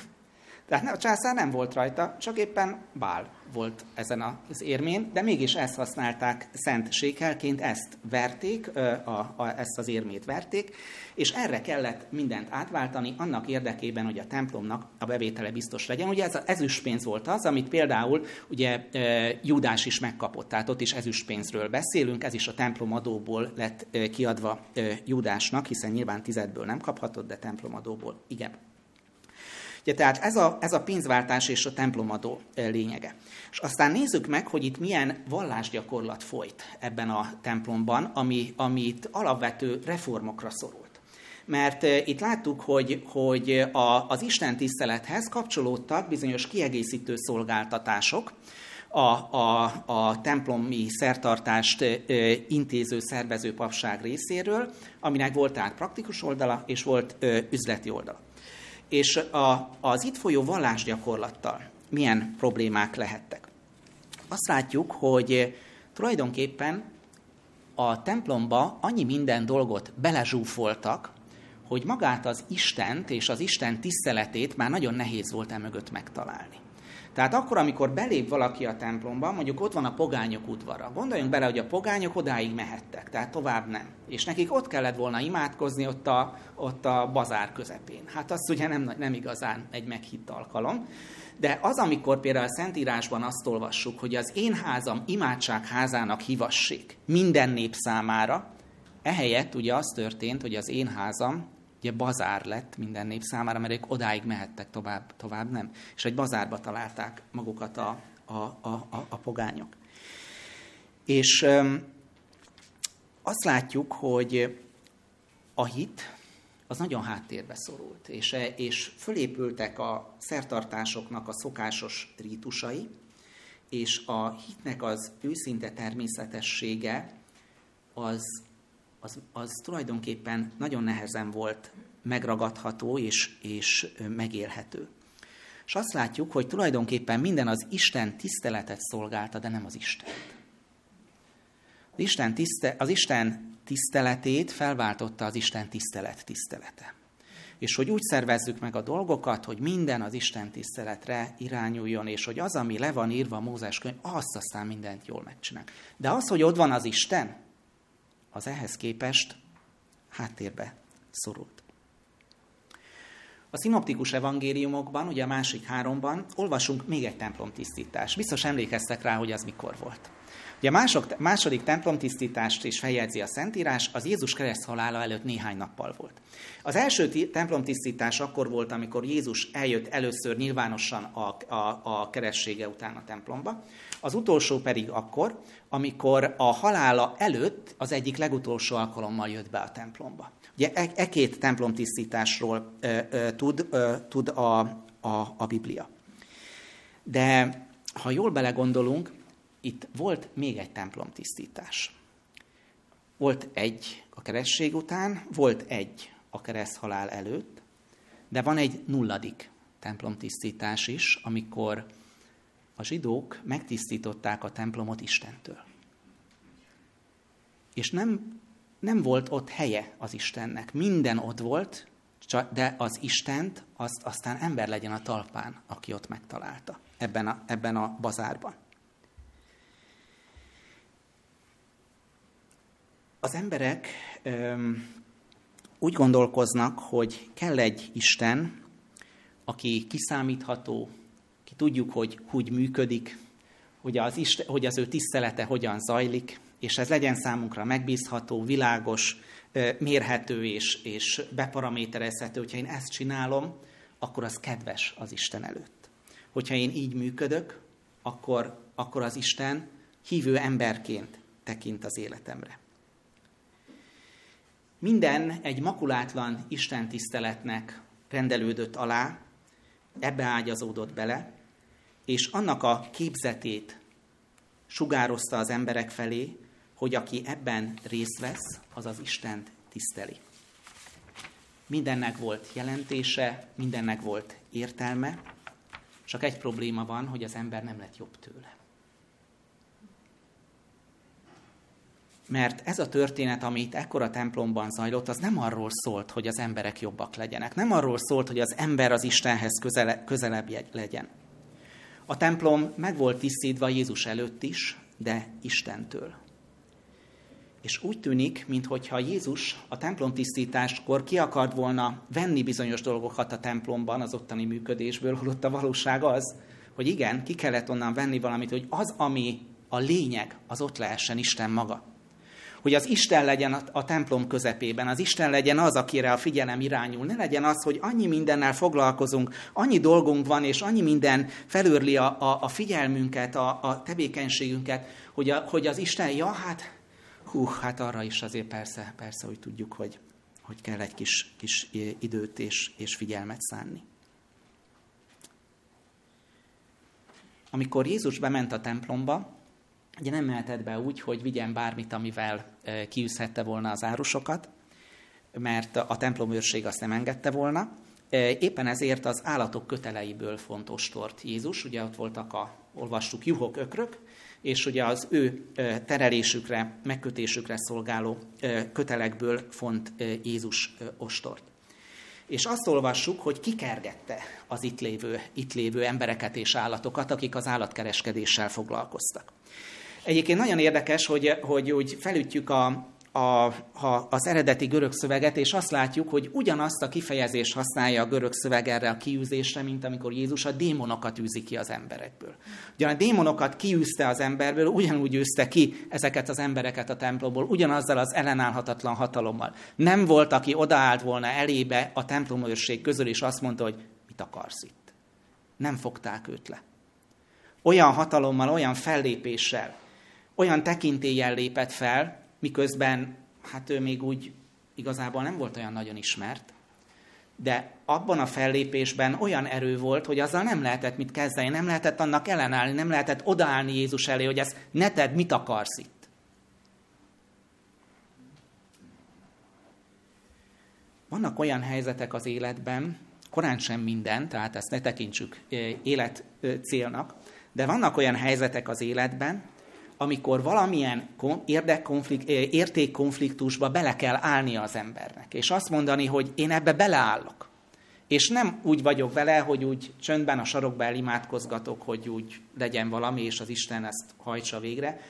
Tehát a császár nem volt rajta, csak éppen Bál volt ezen az érmén, de mégis ezt használták szent sékelként, ezt verték, a, a, ezt az érmét verték, és erre kellett mindent átváltani, annak érdekében, hogy a templomnak a bevétele biztos legyen. Ugye ez az ezüstpénz volt az, amit például ugye Júdás is megkapott, tehát ott is ezüstpénzről beszélünk, ez is a templomadóból lett kiadva Júdásnak, hiszen nyilván tizedből nem kaphatott, de templomadóból igen. Ugye, tehát ez a, ez a pénzváltás és a templomadó lényege. És aztán nézzük meg, hogy itt milyen vallásgyakorlat folyt ebben a templomban, ami, amit alapvető reformokra szorult. Mert itt láttuk, hogy, hogy a, az Isten tisztelethez kapcsolódtak bizonyos kiegészítő szolgáltatások, a, a, a templomi szertartást intéző, szervező papság részéről, aminek volt tehát praktikus oldala, és volt üzleti oldala. És a, az itt folyó vallásgyakorlattal milyen problémák lehettek? Azt látjuk, hogy tulajdonképpen a templomba annyi minden dolgot belezsúfoltak, hogy magát az Istent és az Isten tiszteletét már nagyon nehéz volt emögött megtalálni. Tehát akkor, amikor belép valaki a templomba, mondjuk ott van a pogányok udvara. Gondoljunk bele, hogy a pogányok odáig mehettek, tehát tovább nem. És nekik ott kellett volna imádkozni ott a, ott a bazár közepén. Hát az ugye nem, nem igazán egy meghitt alkalom. De az, amikor például a Szentírásban azt olvassuk, hogy az én házam imádságházának hivassék minden nép számára, ehelyett ugye az történt, hogy az én házam ugye bazár lett minden nép számára, mert ők odáig mehettek, tovább, tovább nem. És egy bazárba találták magukat a, a, a, a, a pogányok. És öm, azt látjuk, hogy a hit az nagyon háttérbe szorult, és, és fölépültek a szertartásoknak a szokásos rítusai, és a hitnek az őszinte természetessége az az, az tulajdonképpen nagyon nehezen volt megragadható és, és megélhető. És azt látjuk, hogy tulajdonképpen minden az Isten tiszteletet szolgálta, de nem az Isten. Az Isten, tiszte, az Isten tiszteletét felváltotta az Isten tisztelet tisztelete. És hogy úgy szervezzük meg a dolgokat, hogy minden az Isten tiszteletre irányuljon, és hogy az, ami le van írva a Mózes könyv, azt aztán mindent jól megcsinál. De az, hogy ott van az Isten, az ehhez képest háttérbe szorult. A szinoptikus evangéliumokban, ugye a másik háromban olvasunk még egy templomtisztítást. Biztos emlékeztek rá, hogy az mikor volt. Ugye a mások, második templomtisztítást is feljegyzi a Szentírás, az Jézus kereszt halála előtt néhány nappal volt. Az első templomtisztítás akkor volt, amikor Jézus eljött először nyilvánosan a, a, a keressége után a templomba, az utolsó pedig akkor, amikor a halála előtt az egyik legutolsó alkalommal jött be a templomba. Ugye e, e két templomtisztításról e, e, tud, e, tud a, a, a Biblia. De ha jól belegondolunk, itt volt még egy templomtisztítás. Volt egy a keresztség után, volt egy a kereszt halál előtt, de van egy nulladik templomtisztítás is, amikor a zsidók megtisztították a templomot Istentől. És nem, nem volt ott helye az Istennek. Minden ott volt, de az Istent azt aztán ember legyen a talpán, aki ott megtalálta ebben a, ebben a bazárban. Az emberek öm, úgy gondolkoznak, hogy kell egy Isten, aki kiszámítható, ki tudjuk, hogy hogy működik, hogy az, Isten, hogy az ő tisztelete hogyan zajlik, és ez legyen számunkra megbízható, világos, mérhető és, és beparaméterezhető. Hogyha én ezt csinálom, akkor az kedves az Isten előtt. Hogyha én így működök, akkor, akkor az Isten hívő emberként tekint az életemre. Minden egy makulátlan Isten tiszteletnek rendelődött alá, ebbe ágyazódott bele, és annak a képzetét sugározta az emberek felé, hogy aki ebben részt vesz, az az Istent tiszteli. Mindennek volt jelentése, mindennek volt értelme, csak egy probléma van, hogy az ember nem lett jobb tőle. Mert ez a történet, amit ekkora templomban zajlott, az nem arról szólt, hogy az emberek jobbak legyenek. Nem arról szólt, hogy az ember az Istenhez közele, közelebb legyen. A templom meg volt tisztítva Jézus előtt is, de Istentől. És úgy tűnik, mintha Jézus a templom tisztításkor ki akart volna venni bizonyos dolgokat a templomban, az ottani működésből, holott a valóság az, hogy igen, ki kellett onnan venni valamit, hogy az, ami a lényeg, az ott lehessen Isten maga. Hogy az Isten legyen a templom közepében, az Isten legyen az, akire a figyelem irányul. Ne legyen az, hogy annyi mindennel foglalkozunk, annyi dolgunk van, és annyi minden felőrli a, a, a figyelmünket, a, a tevékenységünket, hogy, a, hogy az Isten, ja, hát, hú, hát arra is azért persze, persze, hogy tudjuk, hogy, hogy kell egy kis, kis időt és, és figyelmet szánni. Amikor Jézus bement a templomba, ugye nem mehetett be úgy, hogy vigyen bármit, amivel kiűzhette volna az árusokat, mert a templomőrség azt nem engedte volna. Éppen ezért az állatok köteleiből fontos tort Jézus. Ugye ott voltak a, olvassuk, juhok, ökrök, és ugye az ő terelésükre, megkötésükre szolgáló kötelekből font Jézus ostort. És azt olvassuk, hogy kikergette az itt lévő, itt lévő embereket és állatokat, akik az állatkereskedéssel foglalkoztak. Egyébként nagyon érdekes, hogy, hogy úgy felütjük a, a, a, az eredeti görög szöveget, és azt látjuk, hogy ugyanazt a kifejezést használja a görög szöveg erre a kiűzésre, mint amikor Jézus a démonokat űzi ki az emberekből. Ugyan a démonokat kiűzte az emberből, ugyanúgy űzte ki ezeket az embereket a templomból, ugyanazzal az ellenállhatatlan hatalommal. Nem volt, aki odaállt volna elébe a templomőrség közül, és azt mondta, hogy mit akarsz itt. Nem fogták őt le. Olyan hatalommal, olyan fellépéssel, olyan tekintéllyel lépett fel, miközben hát ő még úgy igazából nem volt olyan nagyon ismert, de abban a fellépésben olyan erő volt, hogy azzal nem lehetett mit kezdeni, nem lehetett annak ellenállni, nem lehetett odaállni Jézus elé, hogy ezt ne tedd, mit akarsz itt. Vannak olyan helyzetek az életben, korán sem minden, tehát ezt ne tekintsük eh, élet célnak, de vannak olyan helyzetek az életben, amikor valamilyen értékkonfliktusba bele kell állni az embernek, és azt mondani, hogy én ebbe beleállok. És nem úgy vagyok vele, hogy úgy csöndben a sarokba elimádkozgatok, hogy úgy legyen valami, és az Isten ezt hajtsa végre,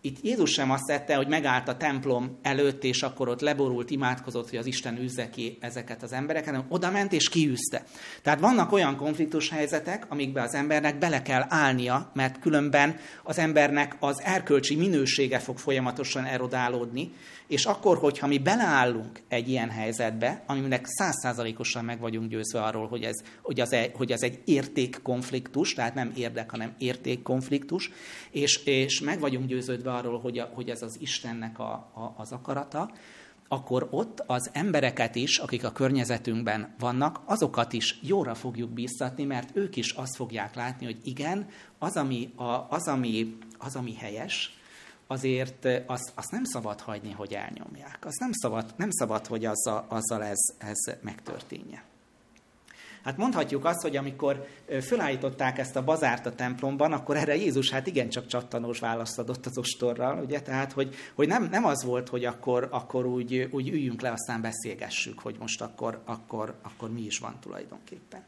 itt Jézus sem azt tette, hogy megállt a templom előtt, és akkor ott leborult, imádkozott, hogy az Isten üzze ki ezeket az embereket, hanem oda ment és kiűzte. Tehát vannak olyan konfliktus helyzetek, amikbe az embernek bele kell állnia, mert különben az embernek az erkölcsi minősége fog folyamatosan erodálódni, és akkor, hogyha mi beleállunk egy ilyen helyzetbe, aminek százszázalékosan meg vagyunk győzve arról, hogy ez, hogy, az egy, hogy ez egy értékkonfliktus, tehát nem érdek, hanem értékkonfliktus, és, és meg vagyunk győződve arról, hogy, a, hogy ez az Istennek a, a, az akarata, akkor ott az embereket is, akik a környezetünkben vannak, azokat is jóra fogjuk bíztatni, mert ők is azt fogják látni, hogy igen, az, ami, a, az, ami, az, ami helyes, azért azt, azt nem szabad hagyni, hogy elnyomják. Az nem szabad, nem szabad hogy azzal, azzal ez, ez megtörténje. Hát mondhatjuk azt, hogy amikor fölállították ezt a bazárt a templomban, akkor erre Jézus hát igencsak csattanós választ adott az ostorral, ugye? Tehát, hogy, hogy nem, nem az volt, hogy akkor, akkor úgy, úgy üljünk le, aztán beszélgessük, hogy most akkor, akkor, akkor mi is van tulajdonképpen.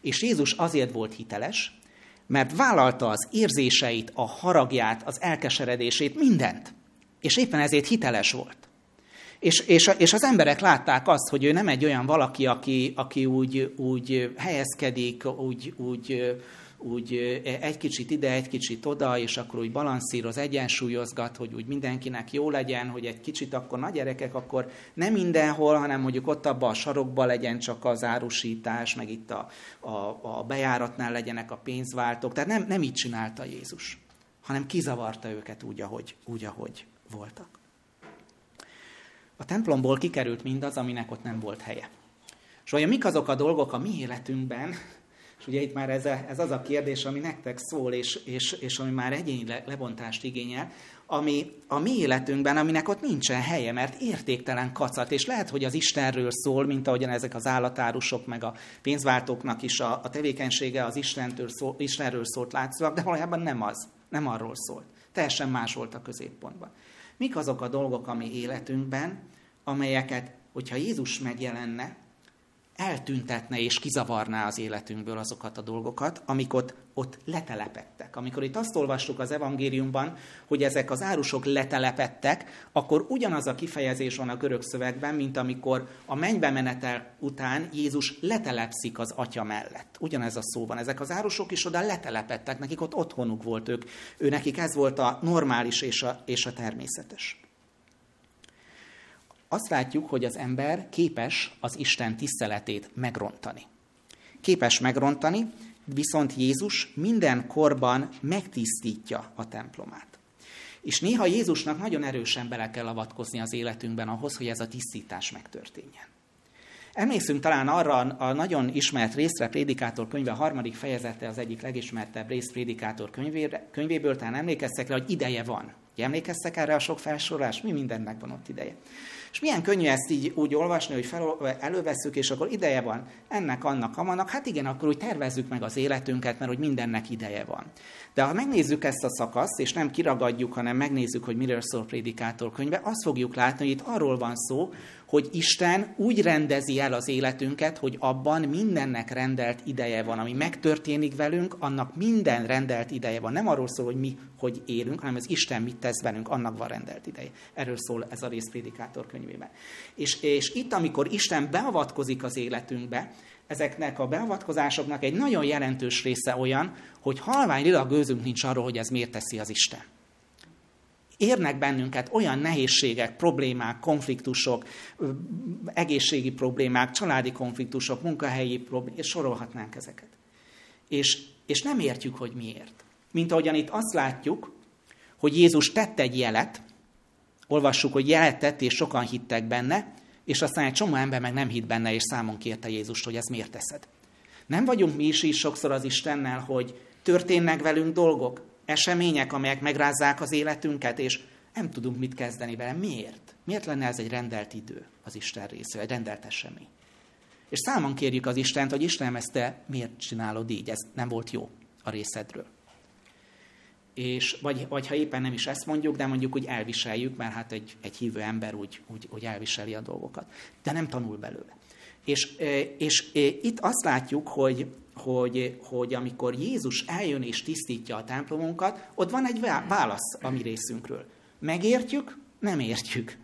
És Jézus azért volt hiteles, mert vállalta az érzéseit, a haragját, az elkeseredését, mindent. És éppen ezért hiteles volt. És, és, és az emberek látták azt, hogy ő nem egy olyan valaki, aki, aki úgy, úgy helyezkedik, úgy, úgy úgy egy kicsit ide, egy kicsit oda, és akkor úgy balanszíroz, egyensúlyozgat, hogy úgy mindenkinek jó legyen, hogy egy kicsit akkor nagy gyerekek, akkor nem mindenhol, hanem mondjuk ott abban a sarokban legyen csak az árusítás, meg itt a, a, a bejáratnál legyenek a pénzváltók. Tehát nem, nem így csinálta Jézus, hanem kizavarta őket úgy, ahogy, úgy, ahogy voltak. A templomból kikerült mindaz, aminek ott nem volt helye. És olyan mik azok a dolgok a mi életünkben, és ugye itt már ez, a, ez az a kérdés, ami nektek szól, és, és, és ami már egyéni le, lebontást igényel, ami a mi életünkben, aminek ott nincsen helye, mert értéktelen kacat, és lehet, hogy az Istenről szól, mint ahogyan ezek az állatárusok, meg a pénzváltóknak is a, a tevékenysége az Istentől szól, Istenről szólt látszólag, de valójában nem az, nem arról szólt. Teljesen más volt a középpontban. Mik azok a dolgok a mi életünkben, amelyeket, hogyha Jézus megjelenne, eltüntetne és kizavarná az életünkből azokat a dolgokat, amik ott, ott letelepettek. Amikor itt azt olvastuk az evangéliumban, hogy ezek az árusok letelepettek, akkor ugyanaz a kifejezés van a görög szövegben, mint amikor a mennybe menetel után Jézus letelepszik az atya mellett. Ugyanez a szó van. Ezek az árusok is oda letelepettek, nekik ott otthonuk volt ők. Ő nekik ez volt a normális és a, és a természetes. Azt látjuk, hogy az ember képes az Isten tiszteletét megrontani. Képes megrontani, viszont Jézus minden korban megtisztítja a templomát. És néha Jézusnak nagyon erősen bele kell avatkozni az életünkben ahhoz, hogy ez a tisztítás megtörténjen. Emlékszünk talán arra a nagyon ismert részre, Prédikátor könyve, harmadik fejezete az egyik legismertebb rész Prédikátor könyvére, könyvéből, talán emlékeztek rá, hogy ideje van. Emlékeztek erre a sok felsorolás? Mi mindennek van ott ideje? És milyen könnyű ezt így úgy olvasni, hogy fel, elővesszük, és akkor ideje van ennek, annak, amannak. Hát igen, akkor úgy tervezzük meg az életünket, mert hogy mindennek ideje van. De ha megnézzük ezt a szakaszt, és nem kiragadjuk, hanem megnézzük, hogy miről szól Prédikátor könyve, azt fogjuk látni, hogy itt arról van szó, hogy Isten úgy rendezi el az életünket, hogy abban mindennek rendelt ideje van. Ami megtörténik velünk, annak minden rendelt ideje van. Nem arról szól, hogy mi hogy élünk, hanem az Isten mit tesz velünk, annak van rendelt ideje. Erről szól ez a rész Prédikátor könyvében. És, és itt, amikor Isten beavatkozik az életünkbe, ezeknek a beavatkozásoknak egy nagyon jelentős része olyan, hogy halvány lila gőzünk nincs arról, hogy ez miért teszi az Isten. Érnek bennünket olyan nehézségek, problémák, konfliktusok, egészségi problémák, családi konfliktusok, munkahelyi problémák, és sorolhatnánk ezeket. És, és nem értjük, hogy miért. Mint ahogyan itt azt látjuk, hogy Jézus tett egy jelet, olvassuk, hogy jelet tett, és sokan hittek benne, és aztán egy csomó ember meg nem hitt benne, és számon kérte Jézust, hogy ez miért teszed. Nem vagyunk mi is így sokszor az Istennel, hogy történnek velünk dolgok, események, amelyek megrázzák az életünket, és nem tudunk mit kezdeni vele. Miért? Miért lenne ez egy rendelt idő az Isten részéről, egy rendelt esemény? És számon kérjük az Istent, hogy Istenem, ezt te miért csinálod így? Ez nem volt jó a részedről. És, vagy, vagy ha éppen nem is ezt mondjuk, de mondjuk úgy elviseljük, mert hát egy, egy hívő ember úgy, úgy, úgy elviseli a dolgokat. De nem tanul belőle. És, és, és itt azt látjuk, hogy hogy, hogy amikor Jézus eljön és tisztítja a templomunkat, ott van egy válasz a mi részünkről. Megértjük, nem értjük.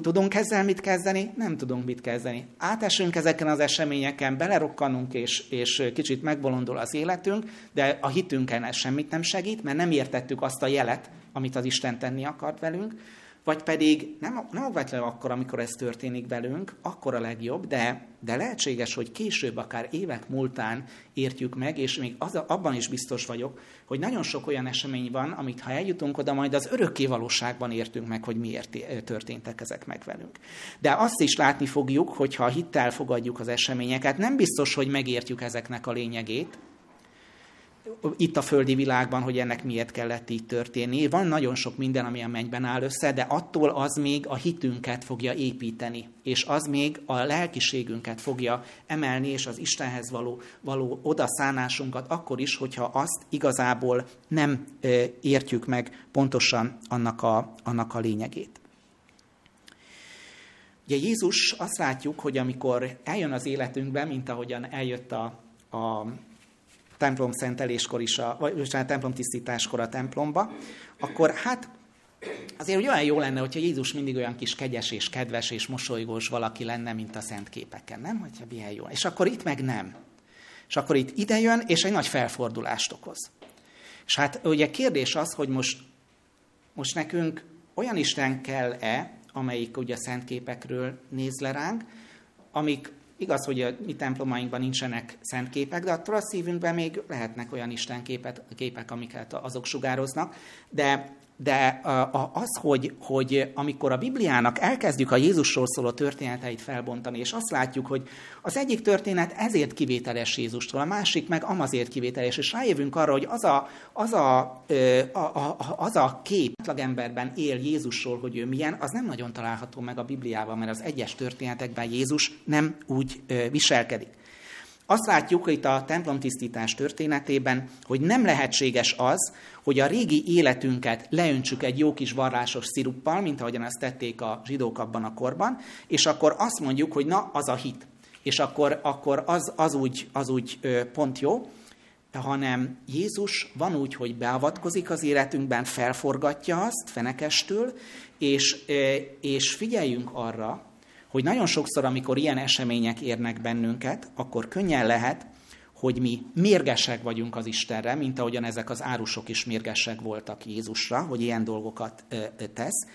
Tudunk ezzel mit kezdeni? Nem tudunk mit kezdeni. Átesünk ezeken az eseményeken, belerokkanunk, és, és kicsit megbolondul az életünk, de a hitünken ez semmit nem segít, mert nem értettük azt a jelet, amit az Isten tenni akart velünk, vagy pedig nem, nem okvetlenül akkor, amikor ez történik velünk, akkor a legjobb, de, de lehetséges, hogy később, akár évek múltán értjük meg, és még az, abban is biztos vagyok, hogy nagyon sok olyan esemény van, amit ha eljutunk oda, majd az örökké valóságban értünk meg, hogy miért történtek ezek meg velünk. De azt is látni fogjuk, hogy ha hittel fogadjuk az eseményeket, nem biztos, hogy megértjük ezeknek a lényegét, itt a földi világban, hogy ennek miért kellett így történni. Van nagyon sok minden, ami a mennyben áll össze, de attól az még a hitünket fogja építeni, és az még a lelkiségünket fogja emelni, és az Istenhez való, való odaszánásunkat akkor is, hogyha azt igazából nem értjük meg pontosan annak a, annak a lényegét. Ugye Jézus azt látjuk, hogy amikor eljön az életünkbe, mint ahogyan eljött a, a templom szenteléskor is, a, vagy a templom tisztításkor a templomba, akkor hát azért hogy olyan jó lenne, hogyha Jézus mindig olyan kis kegyes és kedves és mosolygós valaki lenne, mint a szent képeken, nem? Hogyha milyen jó. És akkor itt meg nem. És akkor itt idejön, és egy nagy felfordulást okoz. És hát ugye kérdés az, hogy most, most nekünk olyan Isten kell-e, amelyik ugye a szent képekről néz le ránk, amik Igaz, hogy a mi templomainkban nincsenek szent képek, de attól a szívünkben még lehetnek olyan istenképek, képek, amiket azok sugároznak, de de az, hogy, hogy amikor a Bibliának elkezdjük a Jézusról szóló történeteit felbontani, és azt látjuk, hogy az egyik történet ezért kivételes Jézustól, a másik meg amazért kivételes, és rájövünk arra, hogy az a, az a, a, a, az a kép emberben él Jézusról, hogy ő milyen, az nem nagyon található meg a Bibliában, mert az egyes történetekben Jézus nem úgy viselkedik. Azt látjuk itt a templomtisztítás történetében, hogy nem lehetséges az, hogy a régi életünket leöntsük egy jó kis varrásos sziruppal, mint ahogyan ezt tették a zsidók abban a korban, és akkor azt mondjuk, hogy na, az a hit. És akkor, akkor az, az, úgy, az úgy pont jó, hanem Jézus van úgy, hogy beavatkozik az életünkben, felforgatja azt fenekestül, és, és figyeljünk arra, hogy nagyon sokszor, amikor ilyen események érnek bennünket, akkor könnyen lehet, hogy mi mérgesek vagyunk az Istenre, mint ahogyan ezek az árusok is mérgesek voltak Jézusra, hogy ilyen dolgokat tesz,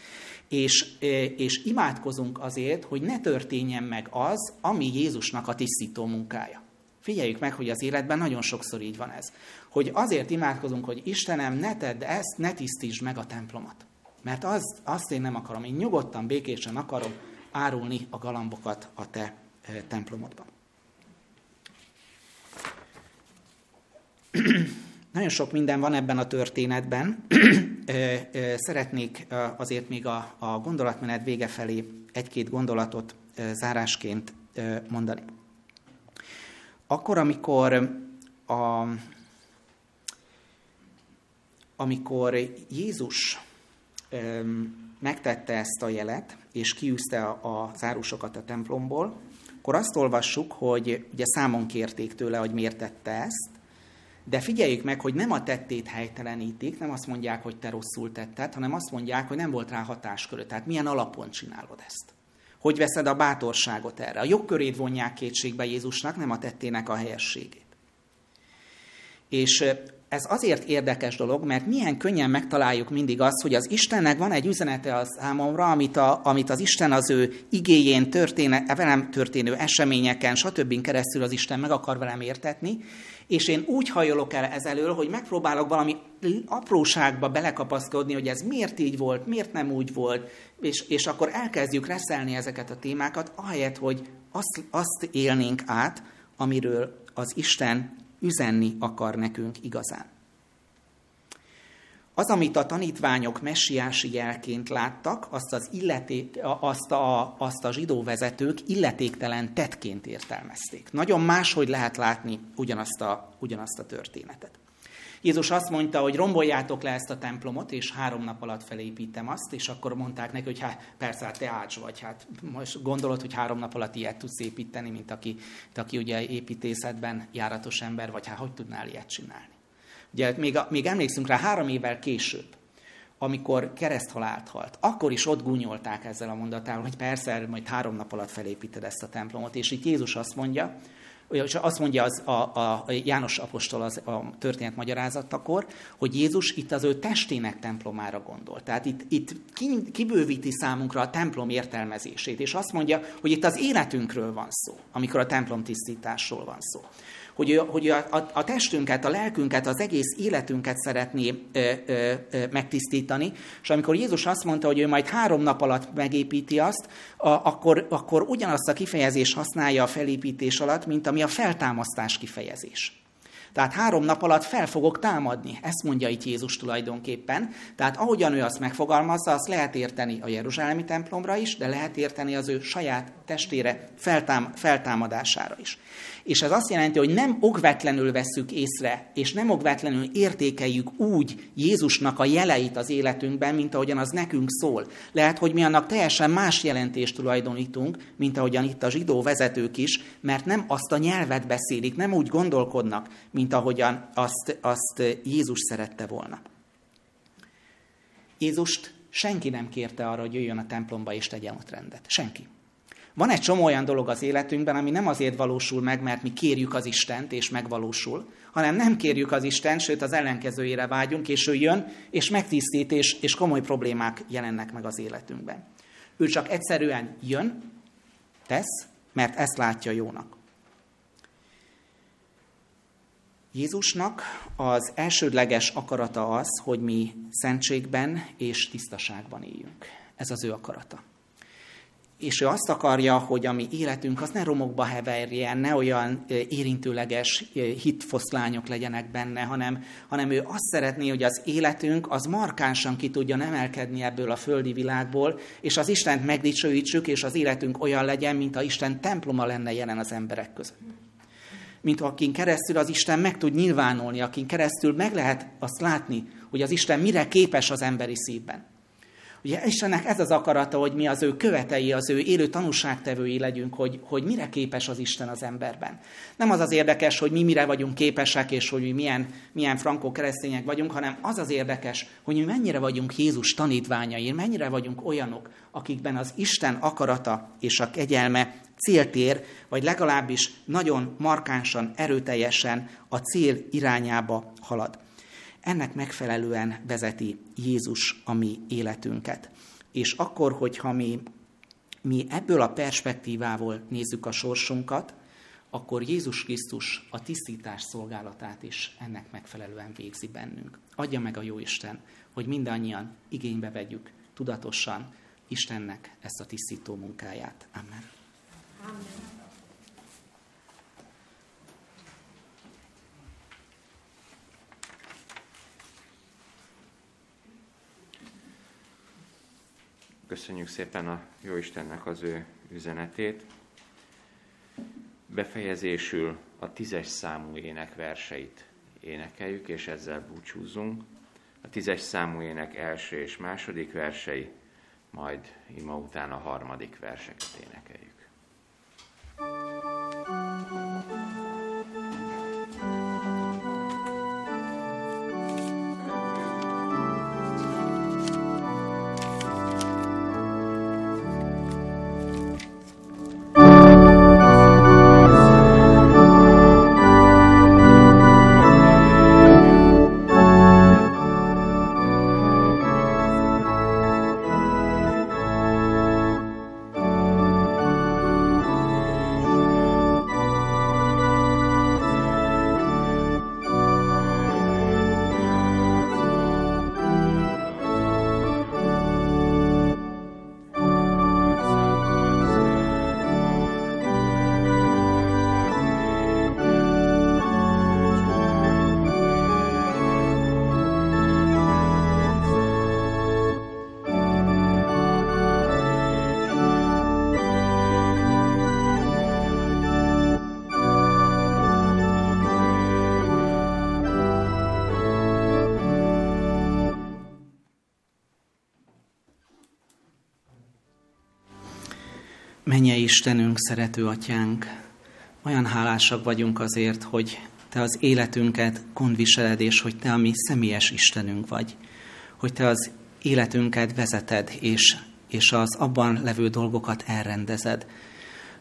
és, és imádkozunk azért, hogy ne történjen meg az, ami Jézusnak a tisztító munkája. Figyeljük meg, hogy az életben nagyon sokszor így van ez. Hogy azért imádkozunk, hogy Istenem, ne tedd ezt, ne tisztítsd meg a templomat. Mert az, azt én nem akarom. Én nyugodtan, békésen akarom árulni a galambokat a te templomodban. [CLEARS THROAT] Nagyon sok minden van ebben a történetben. [CLEARS THROAT] Szeretnék azért még a, a gondolatmenet vége felé egy-két gondolatot zárásként mondani. Akkor, amikor a, amikor Jézus megtette ezt a jelet, és kiűzte a zárusokat a templomból, akkor azt olvassuk, hogy ugye számon kérték tőle, hogy miért tette ezt, de figyeljük meg, hogy nem a tettét helytelenítik, nem azt mondják, hogy te rosszul tetted, hanem azt mondják, hogy nem volt rá hatáskörő. Tehát milyen alapon csinálod ezt? Hogy veszed a bátorságot erre? A jogkörét vonják kétségbe Jézusnak, nem a tettének a helyességét. És ez azért érdekes dolog, mert milyen könnyen megtaláljuk mindig azt, hogy az Istennek van egy üzenete a számomra, amit, a, amit az Isten az ő igéjén, történe, velem történő eseményeken, stb. keresztül az Isten meg akar velem értetni, és én úgy hajolok el ezelől, hogy megpróbálok valami apróságba belekapaszkodni, hogy ez miért így volt, miért nem úgy volt, és, és akkor elkezdjük reszelni ezeket a témákat, ahelyett, hogy azt, azt élnénk át, amiről az Isten üzenni akar nekünk igazán. Az, amit a tanítványok messiási jelként láttak, azt, az illeték, azt, a, azt a zsidó vezetők illetéktelen tettként értelmezték. Nagyon máshogy lehet látni ugyanazt a, ugyanazt a történetet. Jézus azt mondta, hogy romboljátok le ezt a templomot, és három nap alatt felépítem azt, és akkor mondták neki, hogy hát persze, hát te ács vagy, hát most gondolod, hogy három nap alatt ilyet tudsz építeni, mint aki, mint aki ugye építészetben járatos ember, vagy hát hogy tudnál ilyet csinálni. Ugye még, még emlékszünk rá három évvel később, amikor kereszthalált halt, akkor is ott gúnyolták ezzel a mondatával, hogy persze, majd három nap alatt felépíted ezt a templomot. És itt Jézus azt mondja, és azt mondja az, a, a János apostol az, a történet magyarázatakor, hogy Jézus itt az ő testének templomára gondol. Tehát itt, itt kibővíti számunkra a templom értelmezését, és azt mondja, hogy itt az életünkről van szó, amikor a templom tisztításról van szó hogy, hogy a, a, a testünket, a lelkünket, az egész életünket szeretné ö, ö, ö, megtisztítani, és amikor Jézus azt mondta, hogy ő majd három nap alatt megépíti azt, a, akkor, akkor ugyanazt a kifejezés használja a felépítés alatt, mint ami a feltámasztás kifejezés. Tehát három nap alatt fel fogok támadni. Ezt mondja itt Jézus tulajdonképpen. Tehát ahogyan ő azt megfogalmazza, azt lehet érteni a Jeruzsálemi templomra is, de lehet érteni az ő saját testére feltám, feltámadására is. És ez azt jelenti, hogy nem okvetlenül veszük észre, és nem okvetlenül értékeljük úgy Jézusnak a jeleit az életünkben, mint ahogyan az nekünk szól. Lehet, hogy mi annak teljesen más jelentést tulajdonítunk, mint ahogyan itt a zsidó vezetők is, mert nem azt a nyelvet beszélik, nem úgy gondolkodnak, mint ahogyan azt, azt Jézus szerette volna. Jézust senki nem kérte arra, hogy jöjjön a templomba és tegyen ott rendet. Senki. Van egy csomó olyan dolog az életünkben, ami nem azért valósul meg, mert mi kérjük az Istent, és megvalósul, hanem nem kérjük az Istent, sőt az ellenkezőjére vágyunk, és ő jön, és megtisztít, és, és komoly problémák jelennek meg az életünkben. Ő csak egyszerűen jön, tesz, mert ezt látja jónak. Jézusnak az elsődleges akarata az, hogy mi szentségben és tisztaságban éljünk. Ez az ő akarata és ő azt akarja, hogy a mi életünk az ne romokba heverjen, ne olyan érintőleges hitfoszlányok legyenek benne, hanem, hanem ő azt szeretné, hogy az életünk az markánsan ki tudjon emelkedni ebből a földi világból, és az Istent megdicsőítsük, és az életünk olyan legyen, mint a Isten temploma lenne jelen az emberek között. Mint akin keresztül az Isten meg tud nyilvánulni, akin keresztül meg lehet azt látni, hogy az Isten mire képes az emberi szívben. Ugye Istennek ez az akarata, hogy mi az ő követei, az ő élő tanúságtevői legyünk, hogy, hogy mire képes az Isten az emberben. Nem az az érdekes, hogy mi mire vagyunk képesek, és hogy mi milyen, milyen frankó keresztények vagyunk, hanem az az érdekes, hogy mi mennyire vagyunk Jézus tanítványai, mennyire vagyunk olyanok, akikben az Isten akarata és a kegyelme céltér, vagy legalábbis nagyon markánsan, erőteljesen a cél irányába halad. Ennek megfelelően vezeti Jézus a mi életünket. És akkor, hogyha mi, mi ebből a perspektívából nézzük a sorsunkat, akkor Jézus Krisztus a tisztítás szolgálatát is ennek megfelelően végzi bennünk. Adja meg a jó Isten, hogy mindannyian igénybe vegyük tudatosan Istennek ezt a tisztító munkáját. Amen. Amen. Köszönjük szépen a Jóistennek az ő üzenetét. Befejezésül a tízes számú ének verseit énekeljük, és ezzel búcsúzzunk. A tízes számú ének első és második versei, majd ima után a harmadik verseket énekeljük. Istenünk, szerető atyánk, olyan hálásak vagyunk azért, hogy Te az életünket gondviseled, és hogy Te a mi személyes Istenünk vagy. Hogy Te az életünket vezeted, és, és az abban levő dolgokat elrendezed.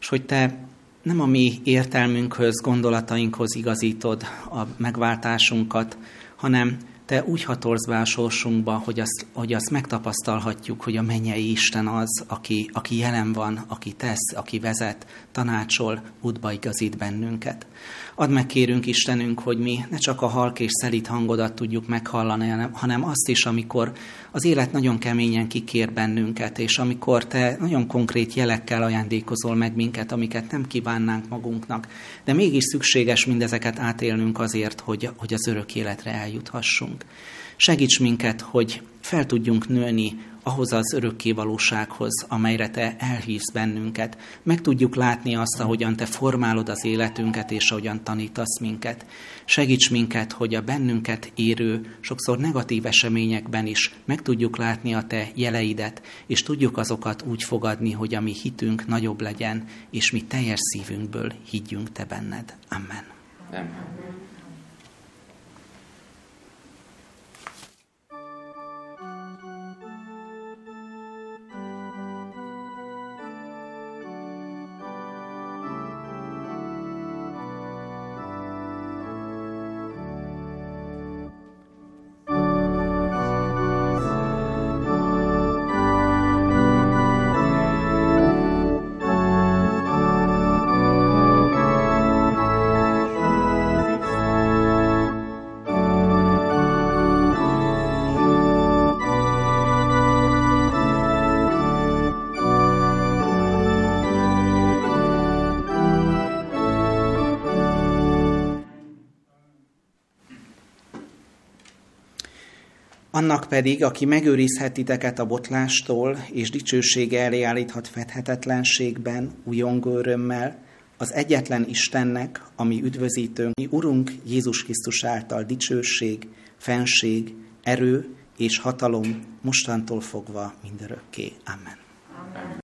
És hogy Te nem a mi értelmünkhöz, gondolatainkhoz igazítod a megváltásunkat, hanem te úgy hatolsz be a sorsunkba, hogy azt, hogy azt megtapasztalhatjuk, hogy a mennyei Isten az, aki, aki jelen van, aki tesz, aki vezet, tanácsol, útba igazít bennünket. Add meg kérünk Istenünk, hogy mi ne csak a halk és szelít hangodat tudjuk meghallani, hanem azt is, amikor az élet nagyon keményen kikér bennünket, és amikor te nagyon konkrét jelekkel ajándékozol meg minket, amiket nem kívánnánk magunknak, de mégis szükséges mindezeket átélnünk azért, hogy, hogy az örök életre eljuthassunk. Segíts minket, hogy fel tudjunk nőni ahhoz az örökké valósághoz, amelyre Te elhívsz bennünket. Meg tudjuk látni azt, ahogyan Te formálod az életünket, és ahogyan tanítasz minket. Segíts minket, hogy a bennünket érő, sokszor negatív eseményekben is meg tudjuk látni a Te jeleidet, és tudjuk azokat úgy fogadni, hogy a mi hitünk nagyobb legyen, és mi teljes szívünkből higgyünk Te benned. Amen. Amen. Annak pedig, aki megőrizhet titeket a botlástól, és dicsősége elé állíthat fedhetetlenségben, újongó örömmel, az egyetlen Istennek, ami üdvözítőnk, mi Urunk Jézus Krisztus által dicsőség, fenség, erő és hatalom mostantól fogva mindörökké. Amen. Amen.